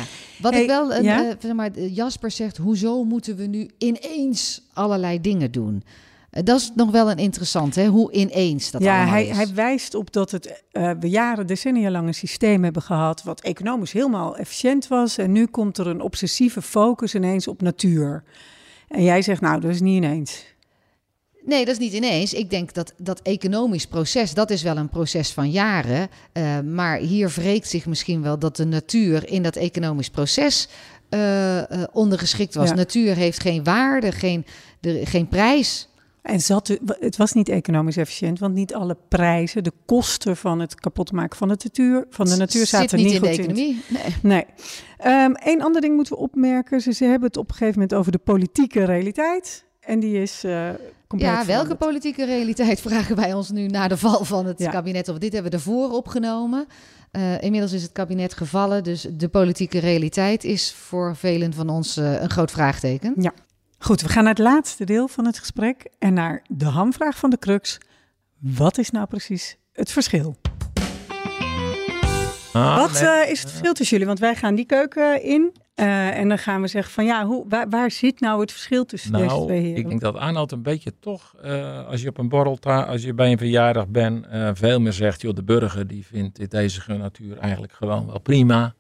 Wat Hey, ik wel, een, ja? eh, zeg maar, Jasper zegt, hoezo moeten we nu ineens allerlei dingen doen? Eh, dat is nog wel een interessant, hè? hoe ineens dat ja, allemaal hij, is. hij wijst op dat het, eh, we jaren, decennia lang een systeem hebben gehad... wat economisch helemaal efficiënt was. En nu komt er een obsessieve focus ineens op natuur. En jij zegt, nou, dat is niet ineens. Nee, dat is niet ineens. Ik denk dat dat economisch proces, dat is wel een proces van jaren. Uh, maar hier wreekt zich misschien wel dat de natuur in dat economisch proces uh, ondergeschikt was. Ja. Natuur heeft geen waarde, geen, de, geen prijs. En zat, het was niet economisch efficiënt, want niet alle prijzen, de kosten van het kapotmaken van de natuur, van de natuur zaten niet, niet in goed de economie. Nee. Nee. Um, Eén ander ding moeten we opmerken. Ze, ze hebben het op een gegeven moment over de politieke realiteit. En die is uh, compleet Ja, welke politieke realiteit vragen wij ons nu na de val van het Ja. kabinet? Of dit hebben we ervoor opgenomen. Uh, inmiddels is het kabinet gevallen, dus de politieke realiteit is voor velen van ons uh, een groot vraagteken. Ja. Goed, we gaan naar het laatste deel van het gesprek en naar de hamvraag van de crux. Wat is nou precies het verschil? Ah, Wat uh, is het verschil tussen jullie? Want wij gaan die keuken in uh, en dan gaan we zeggen van ja, hoe, waar, waar zit nou het verschil tussen deze Nou, twee heren? ik denk dat Arnold een beetje toch, uh, als je op een borrel, als je bij een verjaardag bent, veel meer zegt, joh, de burger die vindt deze natuur eigenlijk gewoon wel prima.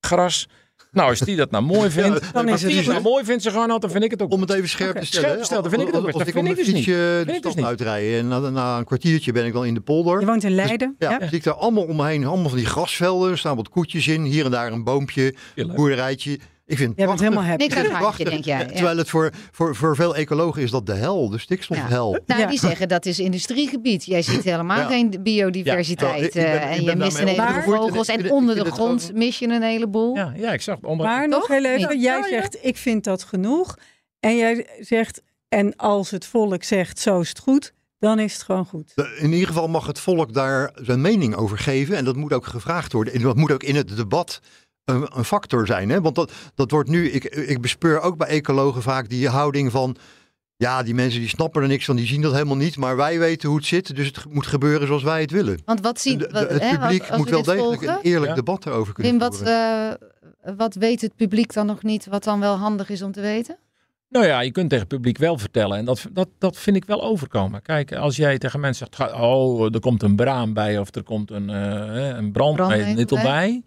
Gras. Nou, als die dat nou mooi vindt, Ja, dan is als het die het dus- nou mooi vindt, zeg Arnold, dan vind ik het ook Om het even scherp te stellen. Scherp te stellen, dan vind ik het ook Als best. ik Dat op vind mijn ik dus fietsje de ik dus stad uitrijden en na, na een kwartiertje ben ik dan in de polder. Je woont in Leiden. Ja, ja. zie ik daar allemaal om me heen, allemaal van die grasvelden, er staan wat koetjes in, hier en daar een boompje, Tuurlijk. boerderijtje. Ik vind Jij bent helemaal happy. Niks aan het denk jij. Ja. Terwijl het voor, voor, voor veel ecologen is dat de hel, de stikstofhel. Nou, Ja. die zeggen dat is industriegebied. Jij ziet helemaal Ja. geen biodiversiteit. Ja, ik ben- eh, ik en je mist een heleboel vogels. En onder de grond mis je een heleboel. Ja, ja, ik zag het onder. Maar nog heel even, jij ja. zegt ik vind dat genoeg. En jij zegt, en als het volk zegt zo is het goed, dan is het gewoon goed. In ieder geval mag het volk daar zijn mening over geven. En dat moet ook gevraagd worden. En dat moet ook in het debat een, een factor zijn. Hè? Want dat, dat wordt nu, ik, ik bespeur ook bij ecologen vaak die houding van. Ja, die mensen die snappen er niks van, die zien dat helemaal niet. Maar wij weten hoe het zit, dus het moet gebeuren zoals wij het willen. Want wat zien De- de- wat, het hè, publiek als, als moet we wel degelijk volgen? een eerlijk Ja. debat erover kunnen Wim, wat, eh, wat weet het publiek dan nog niet, wat dan wel handig is om te weten? Nou ja, je kunt tegen het publiek wel vertellen. En dat, dat, dat vind ik wel overkomen. Kijk, als jij tegen mensen zegt, oh, er komt een braam bij of er komt een, eh, een brand bij.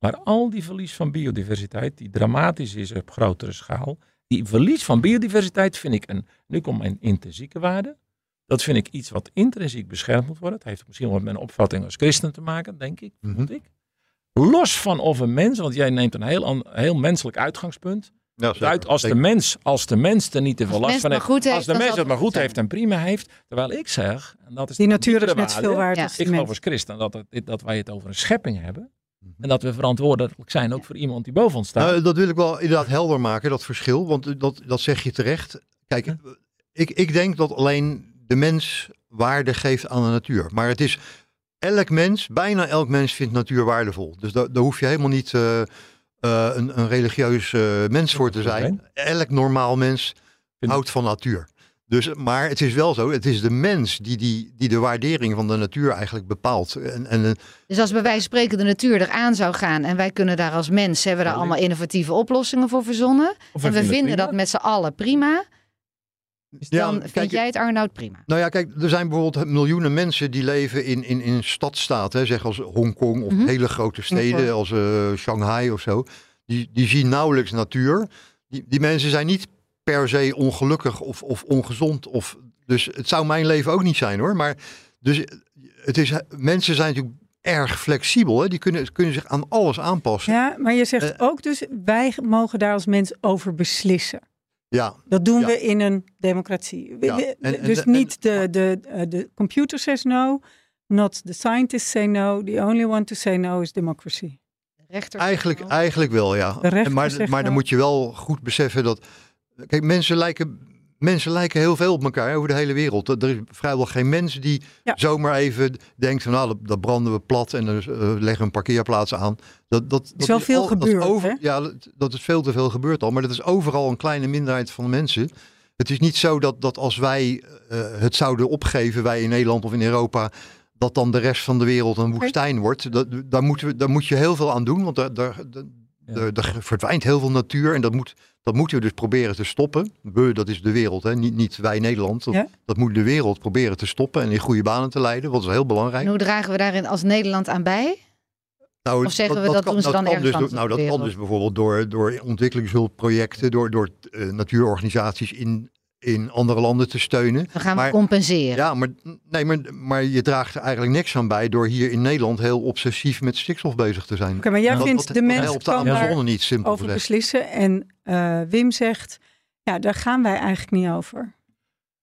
Maar al die verlies van biodiversiteit, die dramatisch is op grotere schaal. Die verlies van biodiversiteit vind ik een, nu komt mijn intrinsieke waarde. Dat vind ik iets wat intrinsiek beschermd moet worden. Het heeft misschien wat met een opvatting als christen te maken, denk ik. Vond ik. Los van of een mens, want jij neemt een heel, heel menselijk uitgangspunt. Ja. Uit als de, mens, als de mens er niet te veel last van heeft. als de mens het maar goed heeft en prima heeft. Terwijl ik zeg, en dat is Die natuur is net waarde, waard Ja. Ik geloof als christen dat, het, dat wij het over een schepping hebben. En dat we verantwoordelijk zijn ook voor iemand die boven ons staat. Nou, dat wil ik wel inderdaad helder maken, dat verschil. Want dat, dat zeg je terecht. Kijk, ik, ik denk dat alleen de mens waarde geeft aan de natuur. Maar het is, elk mens, bijna elk mens vindt natuur waardevol. Dus daar, daar hoef je helemaal niet eh, eh, een, een religieus eh, mens voor te zijn. Elk normaal mens houdt van natuur. Dus, maar het is wel zo, het is de mens die, die, die de waardering van de natuur eigenlijk bepaalt. En, en, eh, Dus als bij wijze van spreken de natuur eraan zou gaan en wij kunnen daar als mens, hebben we daar allemaal innovatieve oplossingen voor verzonnen. Of En we vinden dat met z'n allen prima. Dus Ja, dan kijk, vind jij het Arnoud prima. Nou ja, kijk, er zijn bijvoorbeeld miljoenen mensen die leven in, in, in stadstaten, hè, zeg als Hongkong of Mhm. hele grote steden als eh, Shanghai of zo. Die, die zien nauwelijks natuur. Die, die mensen zijn niet per se ongelukkig of, of ongezond. Of, dus het zou mijn leven ook niet zijn hoor. Maar dus het is, mensen zijn natuurlijk erg flexibel. Hè? Die kunnen, kunnen zich aan alles aanpassen. Ja, maar je zegt Eh. ook dus, wij mogen daar als mens over beslissen. Ja, Dat doen Ja. we in een democratie. We- Ja, we- en- en- dus en- niet de, de, eh, de computer says no, not the scientists say no. The only one to say no is democracy. De rechter Eigenlijk, eigenlijk wel, ja. De rechter maar zegt maar dan moet je wel goed beseffen dat. Kijk, mensen lijken, mensen lijken heel veel op elkaar over de hele wereld. Er is vrijwel geen mens die Ja. zomaar even denkt van nou, dat, dat branden we plat en dan eh, leggen we een parkeerplaats aan. Dat, dat, dat wel veel al- gebeurd, over, hè? Ja, dat, dat is veel te veel gebeurd al. Maar dat is overal een kleine minderheid van de mensen. Het is niet zo dat, dat als wij eh, het zouden opgeven, wij in Nederland of in Europa, dat dan de rest van de wereld een woestijn wordt. Dat, daar, moeten we, daar moet je heel veel aan doen, want daar, daar, daar verdwijnt heel veel natuur en dat, moet, dat moeten we dus proberen te stoppen. We, dat is de wereld, hè? Niet, niet wij Nederland. Dat, Ja. dat moet de wereld proberen te stoppen en in goede banen te leiden, wat is heel belangrijk. En hoe dragen we daarin als Nederland aan bij? Nou, Of zeggen we dat doen ze dan kan ergens dus, door- Nou, dat kan dus bijvoorbeeld door, door ontwikkelingshulpprojecten, door, door eh, natuurorganisaties in, in andere landen te steunen. Dan gaan we Maar- compenseren. Ja, maar, nee, maar, maar je draagt er eigenlijk niks aan bij door hier in Nederland heel obsessief met stikstof bezig te zijn. Oké, maar jij Dat- vindt dat- de dat mens helpt de kan daar Amazone niet, simpel over gezegd. beslissen. En eh, Wim zegt, ja, daar gaan wij eigenlijk niet over.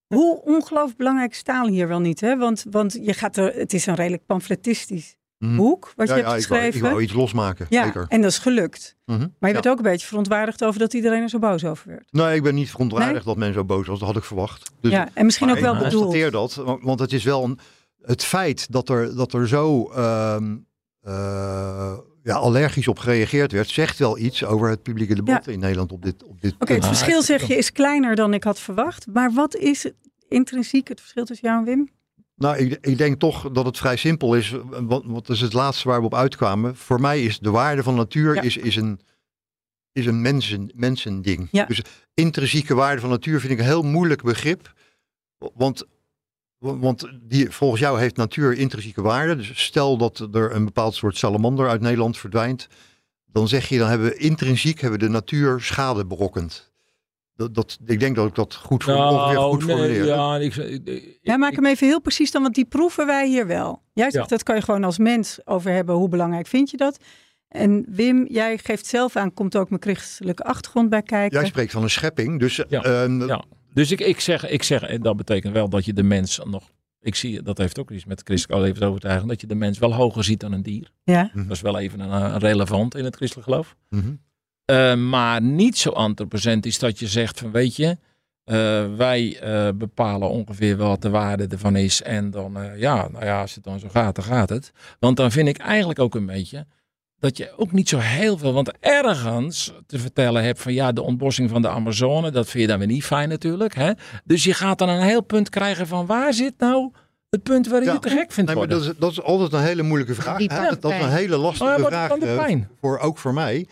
Hoe ongelooflijk belangrijk is taal hier wel niet, hè? Want, want je gaat er, het is een redelijk pamfletistisch. Boek wat Ja, je ja, hebt ik wou, geschreven. ik wou iets losmaken, ja, zeker. en dat is gelukt. Mhm. Maar je Ja. werd ook een beetje verontwaardigd over dat iedereen er zo boos over werd. Nee, ik ben niet verontwaardigd dat men zo boos was. Dat had ik verwacht. Dus ja, en misschien ook wel ik bedoeld. constateer dat, want, het is wel een, het feit dat er, dat er zo ehm, eh, ja, allergisch op gereageerd werd, zegt wel iets over het publieke debat in Nederland op dit, op dit Oké, het Ja, verschil zeg je is kleiner dan ik had verwacht. Maar wat is intrinsiek het verschil tussen jou en Wim? Nou, ik, ik denk toch dat het vrij simpel is. Want, want dat is het laatste waar we op uitkwamen. Voor mij is de waarde van natuur Ja. is, is een, is een mensen, mensending. Ja. Dus intrinsieke waarde van natuur vind ik een heel moeilijk begrip. Want, want die, volgens jou heeft natuur intrinsieke waarde. Dus stel dat er een bepaald soort salamander uit Nederland verdwijnt. Dan zeg je, dan hebben we intrinsiek hebben we de natuur schade berokkend. Dat, dat, ik denk dat ik dat goed, voor, ongeveer goed nee, formuleer. ja, ik, ik, ik- Ja, maak ik- hem even heel precies dan, want die proeven wij hier wel. Jij zegt, Ja. dat kan je gewoon als mens over hebben. Hoe belangrijk vind je dat? En Wim, jij geeft zelf aan, komt ook mijn christelijke achtergrond bij kijken. Jij spreekt van een schepping. Dus Ja, ehm, ja. Dus ik, ik, zeg, ik zeg, en dat betekent wel dat je de mens nog. Ik zie, dat heeft ook iets met christelijke levensovertuiging, dat je de mens wel hoger ziet dan een dier. Ja, Dat is wel even een, een relevant in het christelijk geloof. mhm. Eh, maar niet zo antropocentrisch dat je zegt van weet je, eh, wij eh, bepalen ongeveer wat de waarde ervan is. En dan, eh, ja, nou ja, als het dan zo gaat, dan gaat het. Want dan vind ik eigenlijk ook een beetje dat je ook niet zo heel veel, want ergens te vertellen hebt van ja, de ontbossing van de Amazone, dat vind je dan weer niet fijn natuurlijk. Hè? Dus je gaat dan een heel punt krijgen van waar zit nou het punt waar je Ja. het te gek vindt Nee, maar dat is, dat is altijd een hele moeilijke vraag. Dat, is een hele lastige vraag. voor, ook voor mij.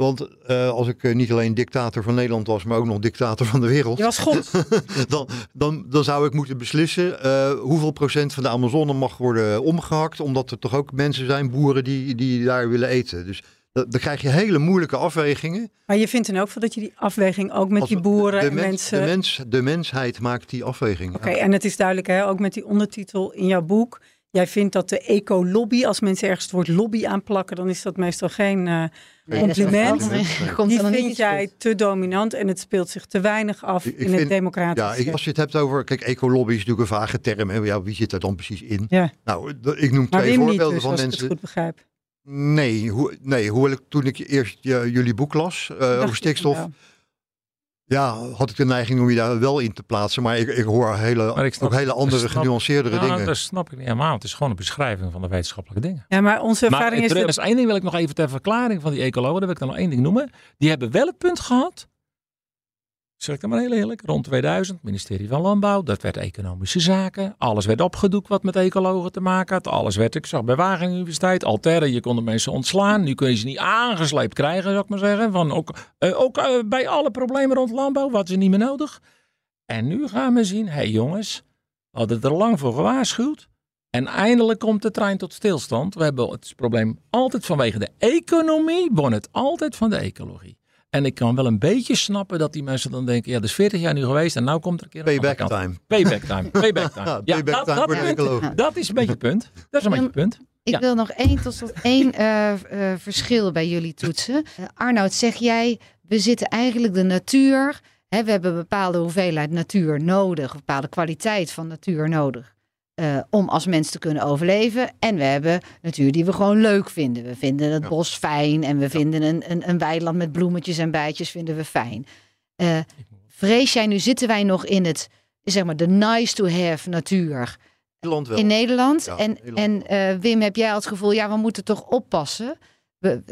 Want eh, als ik eh, niet alleen dictator van Nederland was, maar ook nog dictator van de wereld. je was God. dan, dan, dan zou ik moeten beslissen eh, hoeveel procent van de Amazone mag worden omgehakt. Omdat er toch ook mensen zijn, boeren, die, die daar willen eten. Dus da- dan krijg je hele moeilijke afwegingen. Maar je vindt dan ook dat je die afweging ook met Als- die boeren de, en mens- mensen... de, mens, de mensheid maakt die afweging. Oké, en het is duidelijk, hè, ook met die ondertitel in jouw boek. Jij vindt dat de eco-lobby, als mensen ergens het woord lobby aanplakken, dan is dat meestal geen eh, Nee, compliment. Nee. Die vind jij goed. te dominant en het speelt zich te weinig af Ik- ik in het vind- democratische. Ja, ik- als je het hebt over. Kijk, ecolobby is natuurlijk een vage term. Hè? Ja, wie zit er dan precies in? Ja. Nou, ik noem maar twee niet voorbeelden dus, van als ik het mensen. goed begrijp. Nee, hoe, nee hoewel ik toen ik eerst eh, jullie boek las eh, over ik stikstof, ja, had ik de neiging om je daar wel in te plaatsen. Maar ik, ik hoor hele, Maar ik snap- ook hele andere, snap- genuanceerdere Ja, dingen. dat snap ik niet helemaal. Het is gewoon een beschrijving van de wetenschappelijke dingen. Ja, maar onze Maar ervaring is er dat... is één ding wil ik nog even ter verklaring van die ecologen. Daar wil ik dan nog één ding noemen. Die hebben wel het punt gehad. Zeg ik dan maar heel eerlijk. Rond 2000, ministerie van Landbouw. Dat werd economische zaken. Alles werd opgedoekt wat met ecologen te maken had. Alles werd, ik zag bij Wageningen Universiteit. Alterre, je kon de mensen ontslaan. Nu kun je ze niet aangesleept krijgen, zou ik maar zeggen. Van ook, eh, ook eh, bij alle problemen rond landbouw. Wat is niet meer nodig. En nu gaan we zien, hé hey jongens, we hadden er lang voor gewaarschuwd. En eindelijk komt de trein tot stilstand. We hebben het probleem altijd vanwege de economie, won het altijd van de ecologie. En ik kan wel een beetje snappen dat die mensen dan denken, ja, dat is 40 jaar nu geweest en nou komt er een keer een Payback time. Payback time. Payback time. Ja, payback dat, time dat, voor de punt- ecologie. dat is een beetje het punt. Dat is een beetje het punt. Ik Ja. wil nog één tot slot één eh, eh, verschil bij jullie toetsen. Eh, Arnoud, zeg jij, we zitten eigenlijk de natuur. Hè, we hebben een bepaalde hoeveelheid natuur nodig, een bepaalde kwaliteit van natuur nodig. Eh, om als mens te kunnen overleven. En we hebben natuur die we gewoon leuk vinden. We vinden het Ja. bos fijn en we vinden een, een, een weiland met bloemetjes en bijtjes vinden we fijn. Eh, vrees jij, nu zitten wij nog in het, zeg maar, de nice to have natuur Nederland wel. in Nederland. Ja, en Nederland en eh, Wim, heb jij al het gevoel, ja, we moeten toch oppassen. We,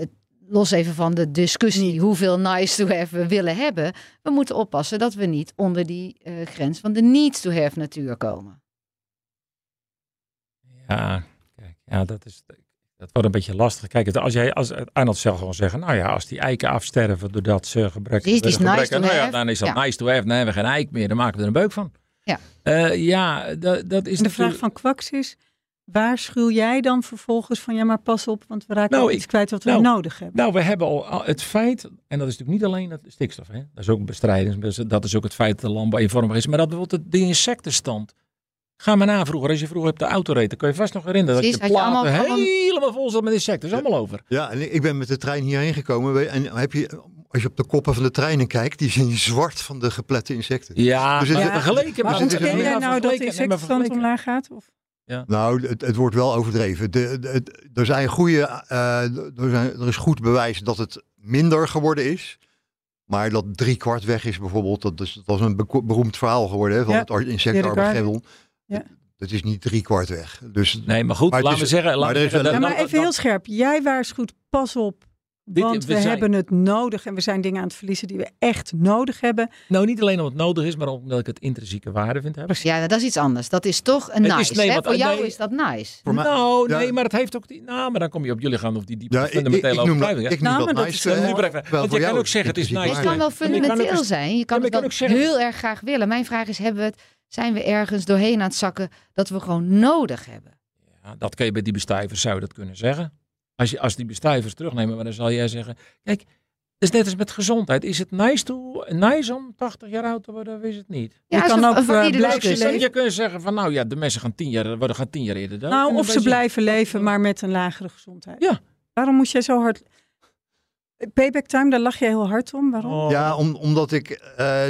los even van de discussie hoeveel nice to have we willen hebben. We moeten oppassen dat we niet onder die eh, grens van de need to have natuur komen. Ja, kijk, ja, dat is. Dat wordt een beetje lastig. Kijk, als jij, als Arnold zou gewoon zeggen, nou ja, als die eiken afsterven doordat ze gebrek is nice to nou ja, dan is dat Ja. nice to have. Dan hebben we geen eik meer, dan maken we er een beuk van. Ja. Eh, ja, dat, dat is En de vraag van Kwaks is, waarschuw jij dan vervolgens van ja, maar pas op, want we raken Nou, ik- iets kwijt wat we nou, nodig hebben. Nou, we hebben al al het feit, en dat is natuurlijk niet alleen het stikstof, hè? dat is ook bestrijding, dat is ook het feit dat de landbouw eenvormig is, maar dat bijvoorbeeld de insectenstand. Ga maar na vroeger, als je vroeger op de auto reed, dan kun je vast nog herinneren Precies, dat je platen allemaal- allemaal- helemaal vol zat met insecten. Dat is allemaal over. Ja, en ik ben met de trein hierheen gekomen. En heb je, als je op de koppen van de treinen kijkt, die zijn zwart van de geplette insecten. Ja, Dus het- maar Ja, vergeleken. maar dus is ontken jij Ja, nou dat de maar insectenstand omlaag gaat? Of? Nou, het, het wordt wel overdreven. De, er, zijn goede, eh, er, zijn, er is goed bewijs dat het minder geworden is. Maar dat drie kwart weg is bijvoorbeeld, dat is, dat is een beroemd verhaal geworden hè, van Ja, het ar- insect Erik Armageddon. Ja. Dat is niet drie kwart weg. Dus Nee, maar goed, Maar laten we is- zeggen. maar laten er we is zeggen wel- Ja, maar even heel scherp. Jij waarschuwt, pas op. Dit- Want we, we zijn- hebben het nodig en we zijn dingen aan het verliezen die we echt nodig hebben. Nou, niet alleen omdat het nodig is, maar omdat ik het intrinsieke waarde vind hebben. Ja, dat is iets anders. Dat is toch een Het is- nice. nee, want- Voor jou nee. is dat nice. voor mij, nou, ja. nee, maar het heeft ook die. Nou, maar dan kom je op jullie gaan of die diepte ja, ik, ik, ik fundamentele noem dat, overtuiging. ik noem Nou, dat nice. is ik- Wel Want je kan ook zeggen, het is nice. Het kan wel fundamenteel zijn. Je kan het ook heel erg graag willen. Mijn vraag is, hebben we het, zijn we ergens doorheen aan het zakken dat we gewoon nodig hebben? Ja, dat kun je bij die bestuivers zou je dat kunnen zeggen. Als, je, als die bestuivers terugnemen, maar dan zal jij zeggen: Kijk, het is net als met gezondheid. Is het nice, to, nice om 80 jaar oud te worden of is het niet? Je kan ook, eh, blijven leven. Je kunt zeggen van nou ja, de mensen gaan tien jaar, worden gaan tien jaar eerder dood. Nou, of ze blijven leven, maar met een lagere gezondheid. Ja. Waarom moet jij zo hard... Payback time, daar lach je heel hard om. Waarom? Oh. Ja, om, omdat, ik, eh,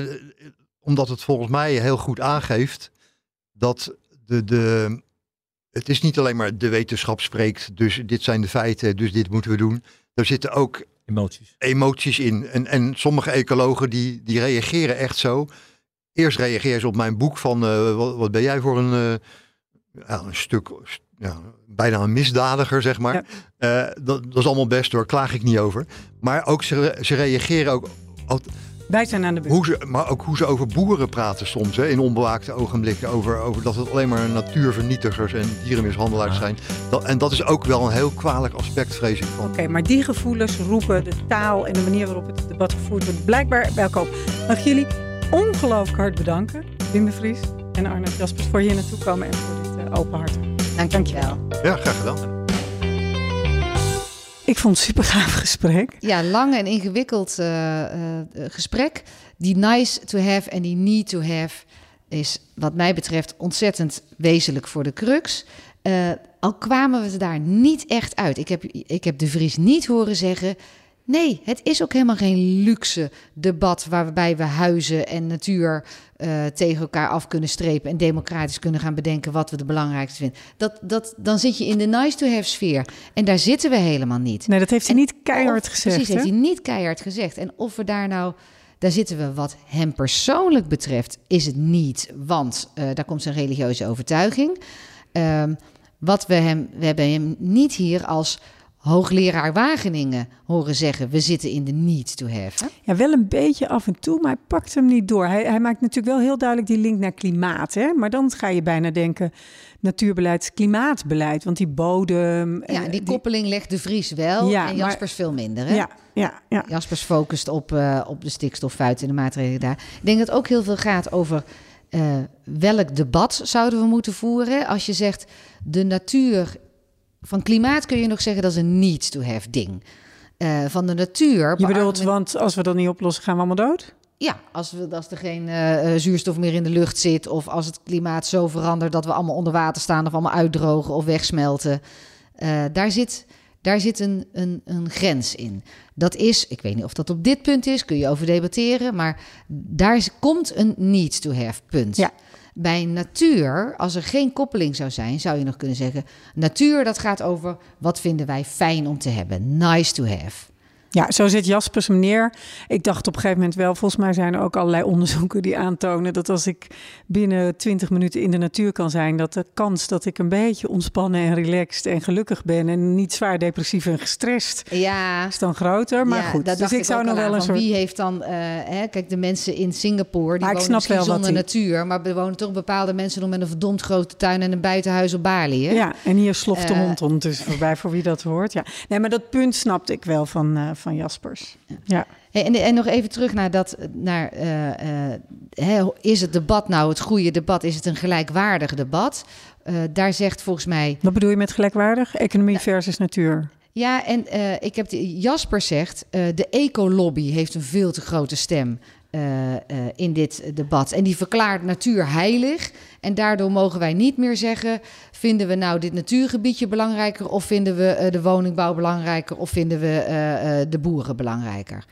omdat het volgens mij heel goed aangeeft dat de, de, het is niet alleen maar de wetenschap spreekt, dus dit zijn de feiten, dus dit moeten we doen. Er zitten ook Emoties. emoties in. En, en sommige ecologen die, die reageren echt zo. Eerst reageren ze op mijn boek van eh, wat, wat ben jij voor een, eh, ja, een stuk, ja, bijna een misdadiger, zeg maar. Eh, dat, dat is allemaal best hoor, klaag ik niet over. Maar ook ze, ze reageren ook, al- Wij zijn aan de beurt. hoe ze, maar ook hoe ze over boeren praten soms, hè, in onbewaakte ogenblikken. Over, over dat het alleen maar natuurvernietigers en dierenmishandelaars Ja. zijn. Dat, en dat is ook wel een heel kwalijk aspect, vrees ik. Van. Oké, maar die gevoelens roepen de taal en de manier waarop het debat gevoerd wordt blijkbaar bij elkaar op. Mag ik jullie ongelooflijk hard bedanken, Wim de Vries en Arnold Jaspers, voor hier naartoe komen en voor dit eh, open hart. Dankjewel. Ja, graag gedaan. Ik vond het super gaaf gesprek. Ja, lang en ingewikkeld eh, eh, gesprek. Die nice to have en die need to have is wat mij betreft ontzettend wezenlijk voor de crux. Eh, al kwamen we daar niet echt uit. Ik heb, ik heb de Vries niet horen zeggen... Nee, het is ook helemaal geen luxe debat waarbij we huizen en natuur eh, tegen elkaar af kunnen strepen en democratisch kunnen gaan bedenken wat we de belangrijkste vinden. Dat, dat, dan zit je in de nice to have sfeer. En daar zitten we helemaal niet. Nee, dat heeft hij En niet keihard Of- gezegd. Precies, hè? heeft hij niet keihard gezegd. En of we daar nou, daar zitten we wat hem persoonlijk betreft, is het niet. Want eh, daar komt zijn religieuze overtuiging. Ehm, wat we hem, we hebben hem niet hier als hoogleraar Wageningen horen zeggen: we zitten in de need to have. Ja, wel een beetje af en toe, maar hij pakt hem niet door. Hij, hij maakt natuurlijk wel heel duidelijk die link naar klimaat. Hè? Maar dan ga je bijna denken: natuurbeleid, klimaatbeleid. Want die bodem. Ja, eh, die koppeling legt de Vries wel Ja, en maar- Jaspers veel minder. Hè? Ja, ja, ja. Jaspers focust op, eh, op de stikstoffuit en de maatregelen daar. Ik denk dat het ook heel veel gaat over eh, welk debat zouden we moeten voeren. Als je zegt de natuur van klimaat kun je nog zeggen dat is een need to have ding. Eh, van de natuur. Je bedoelt, want als we dat niet oplossen, gaan we allemaal dood? Ja, als, we, als er geen eh, eh, zuurstof meer in de lucht zit. of als het klimaat zo verandert dat we allemaal onder water staan. of allemaal uitdrogen of wegsmelten. Daar zit, daar zit een, een, een grens in. Dat is, ik weet niet of dat op dit punt is, kun je over debatteren. maar daar komt een need to have punt. Ja. Bij natuur, als er geen koppeling zou zijn, zou je nog kunnen zeggen: natuur, dat gaat over wat vinden wij fijn om te hebben, nice to have. Ja, zo zit Jaspers hem neer. Ik dacht op een gegeven moment wel, volgens mij zijn er ook allerlei onderzoeken die aantonen dat als ik binnen 20 minuten in de natuur kan zijn, dat de kans dat ik een beetje ontspannen en relaxed en gelukkig ben en niet zwaar depressief en gestrest Ja, is dan groter. Maar Ja, goed, dus ik ik zou nog wel aan, een van soort... Wie heeft dan, eh, hè, kijk, de mensen in Singapore, die Maar wonen misschien zonder die- natuur, maar er wonen toch bepaalde mensen nog met een verdomd grote tuin en een buitenhuis op Bali. Hè? Ja, en hier sloft de Eh, hond ondertussen voorbij voor wie dat hoort. Ja. Nee, maar dat punt snapte ik wel van, eh, van Jaspers. Ja. Hey, En, en nog even terug naar dat, naar, eh, eh, hè, is het debat nou het goede debat? Is het een gelijkwaardig debat? Eh, daar zegt volgens mij Wat bedoel je met gelijkwaardig? Economie versus natuur. Ja, en eh, ik heb de, Jasper zegt, eh, de ecolobby heeft een veel te grote stem eh, eh, in dit debat. En die verklaart natuur heilig. En daardoor mogen wij niet meer zeggen, vinden we nou dit natuurgebiedje belangrijker... of vinden we eh, de woningbouw belangrijker of vinden we de boeren belangrijker.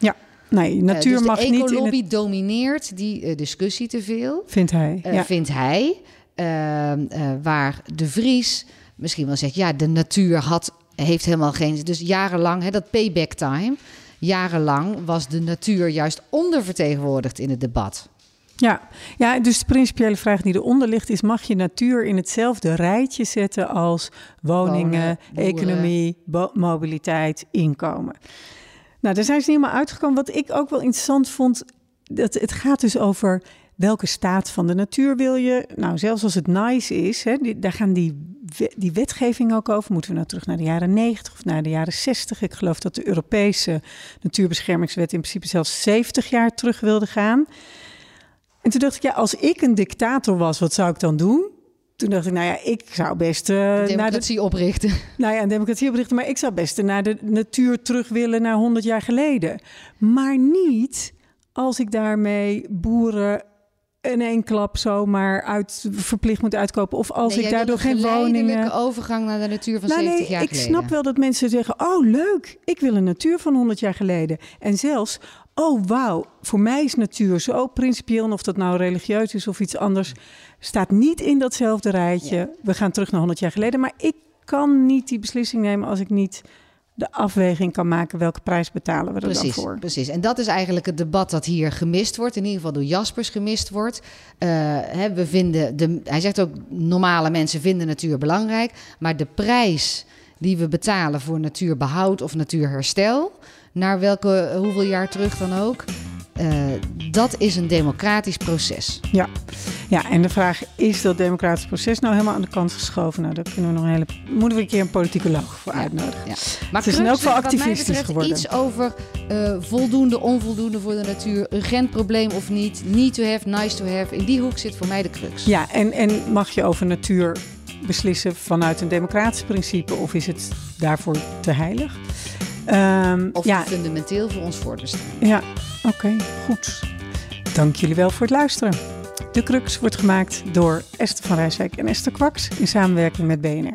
Nee, natuur dus mag de niet in ecolobby het... domineert die discussie te veel Vindt hij. ja. vindt hij. Ehm, eh, waar de Vries misschien wel zegt, ja, de natuur had, heeft helemaal geen... Dus jarenlang, hè, dat payback time... Jarenlang was de natuur juist ondervertegenwoordigd in het debat. Ja. ja, dus de principiële vraag die eronder ligt is... mag je natuur in hetzelfde rijtje zetten als woningen, Wonen, economie, mobiliteit, inkomen? Nou, daar zijn ze niet helemaal uitgekomen. Wat ik ook wel interessant vond, dat het gaat dus over welke staat van de natuur wil je. Nou, zelfs als het nice is, hè, die, daar gaan die, die wetgeving ook over. Moeten we nou terug naar de jaren 90 of naar de jaren 60? Ik geloof dat de Europese natuurbeschermingswet in principe zelfs 70 jaar terug wilde gaan. En toen dacht ik, ja, als ik een dictator was, wat zou ik dan doen? Toen dacht ik, nou ja, ik zou best naar de Democratie oprichten. nou ja, een democratie oprichten. Maar ik zou best naar de natuur terug willen naar 100 jaar geleden. Maar niet als ik daarmee boeren in één klap zomaar uit, verplicht moet uitkopen. Of als Nee, ik daardoor een geen woningen... overgang naar de natuur van Nou, 70 nee, jaar ik geleden. snap wel dat mensen zeggen: Oh, leuk, ik wil een natuur van 100 jaar geleden. En zelfs, oh wauw, voor mij is natuur zo principieel. En of dat nou religieus is of iets anders, staat niet in datzelfde rijtje. We gaan terug naar 100 jaar geleden. Maar ik kan niet die beslissing nemen als ik niet de afweging kan maken welke prijs betalen we er Precies, dan voor. precies. En dat is eigenlijk het debat dat hier gemist wordt. In ieder geval door Jaspers gemist wordt. Eh, hè, we vinden de, hij zegt ook, normale mensen vinden natuur belangrijk. Maar de prijs die we betalen voor natuurbehoud of natuurherstel... naar welke, hoeveel jaar terug dan ook... eh, dat is een democratisch proces. Ja. ja, en de vraag is dat democratisch proces nou helemaal aan de kant geschoven? Nou, daar kunnen we nog een hele, moeten we een keer een politicoloog voor uitnodigen. Ja. Maar Het is wat mij activistisch geworden. Iets over eh, voldoende, onvoldoende voor de natuur, urgent probleem of niet, need to have, nice to have. In die hoek zit voor mij de crux. Ja, en, en mag je over natuur beslissen vanuit een democratisch principe of is het daarvoor te heilig? Ehm, Of ja, fundamenteel voor ons voor te staan. ja oké, goed. Dank jullie wel voor het luisteren. De Crux wordt gemaakt door Esther van Rijswijk en Esther Kwaks in samenwerking met BNR.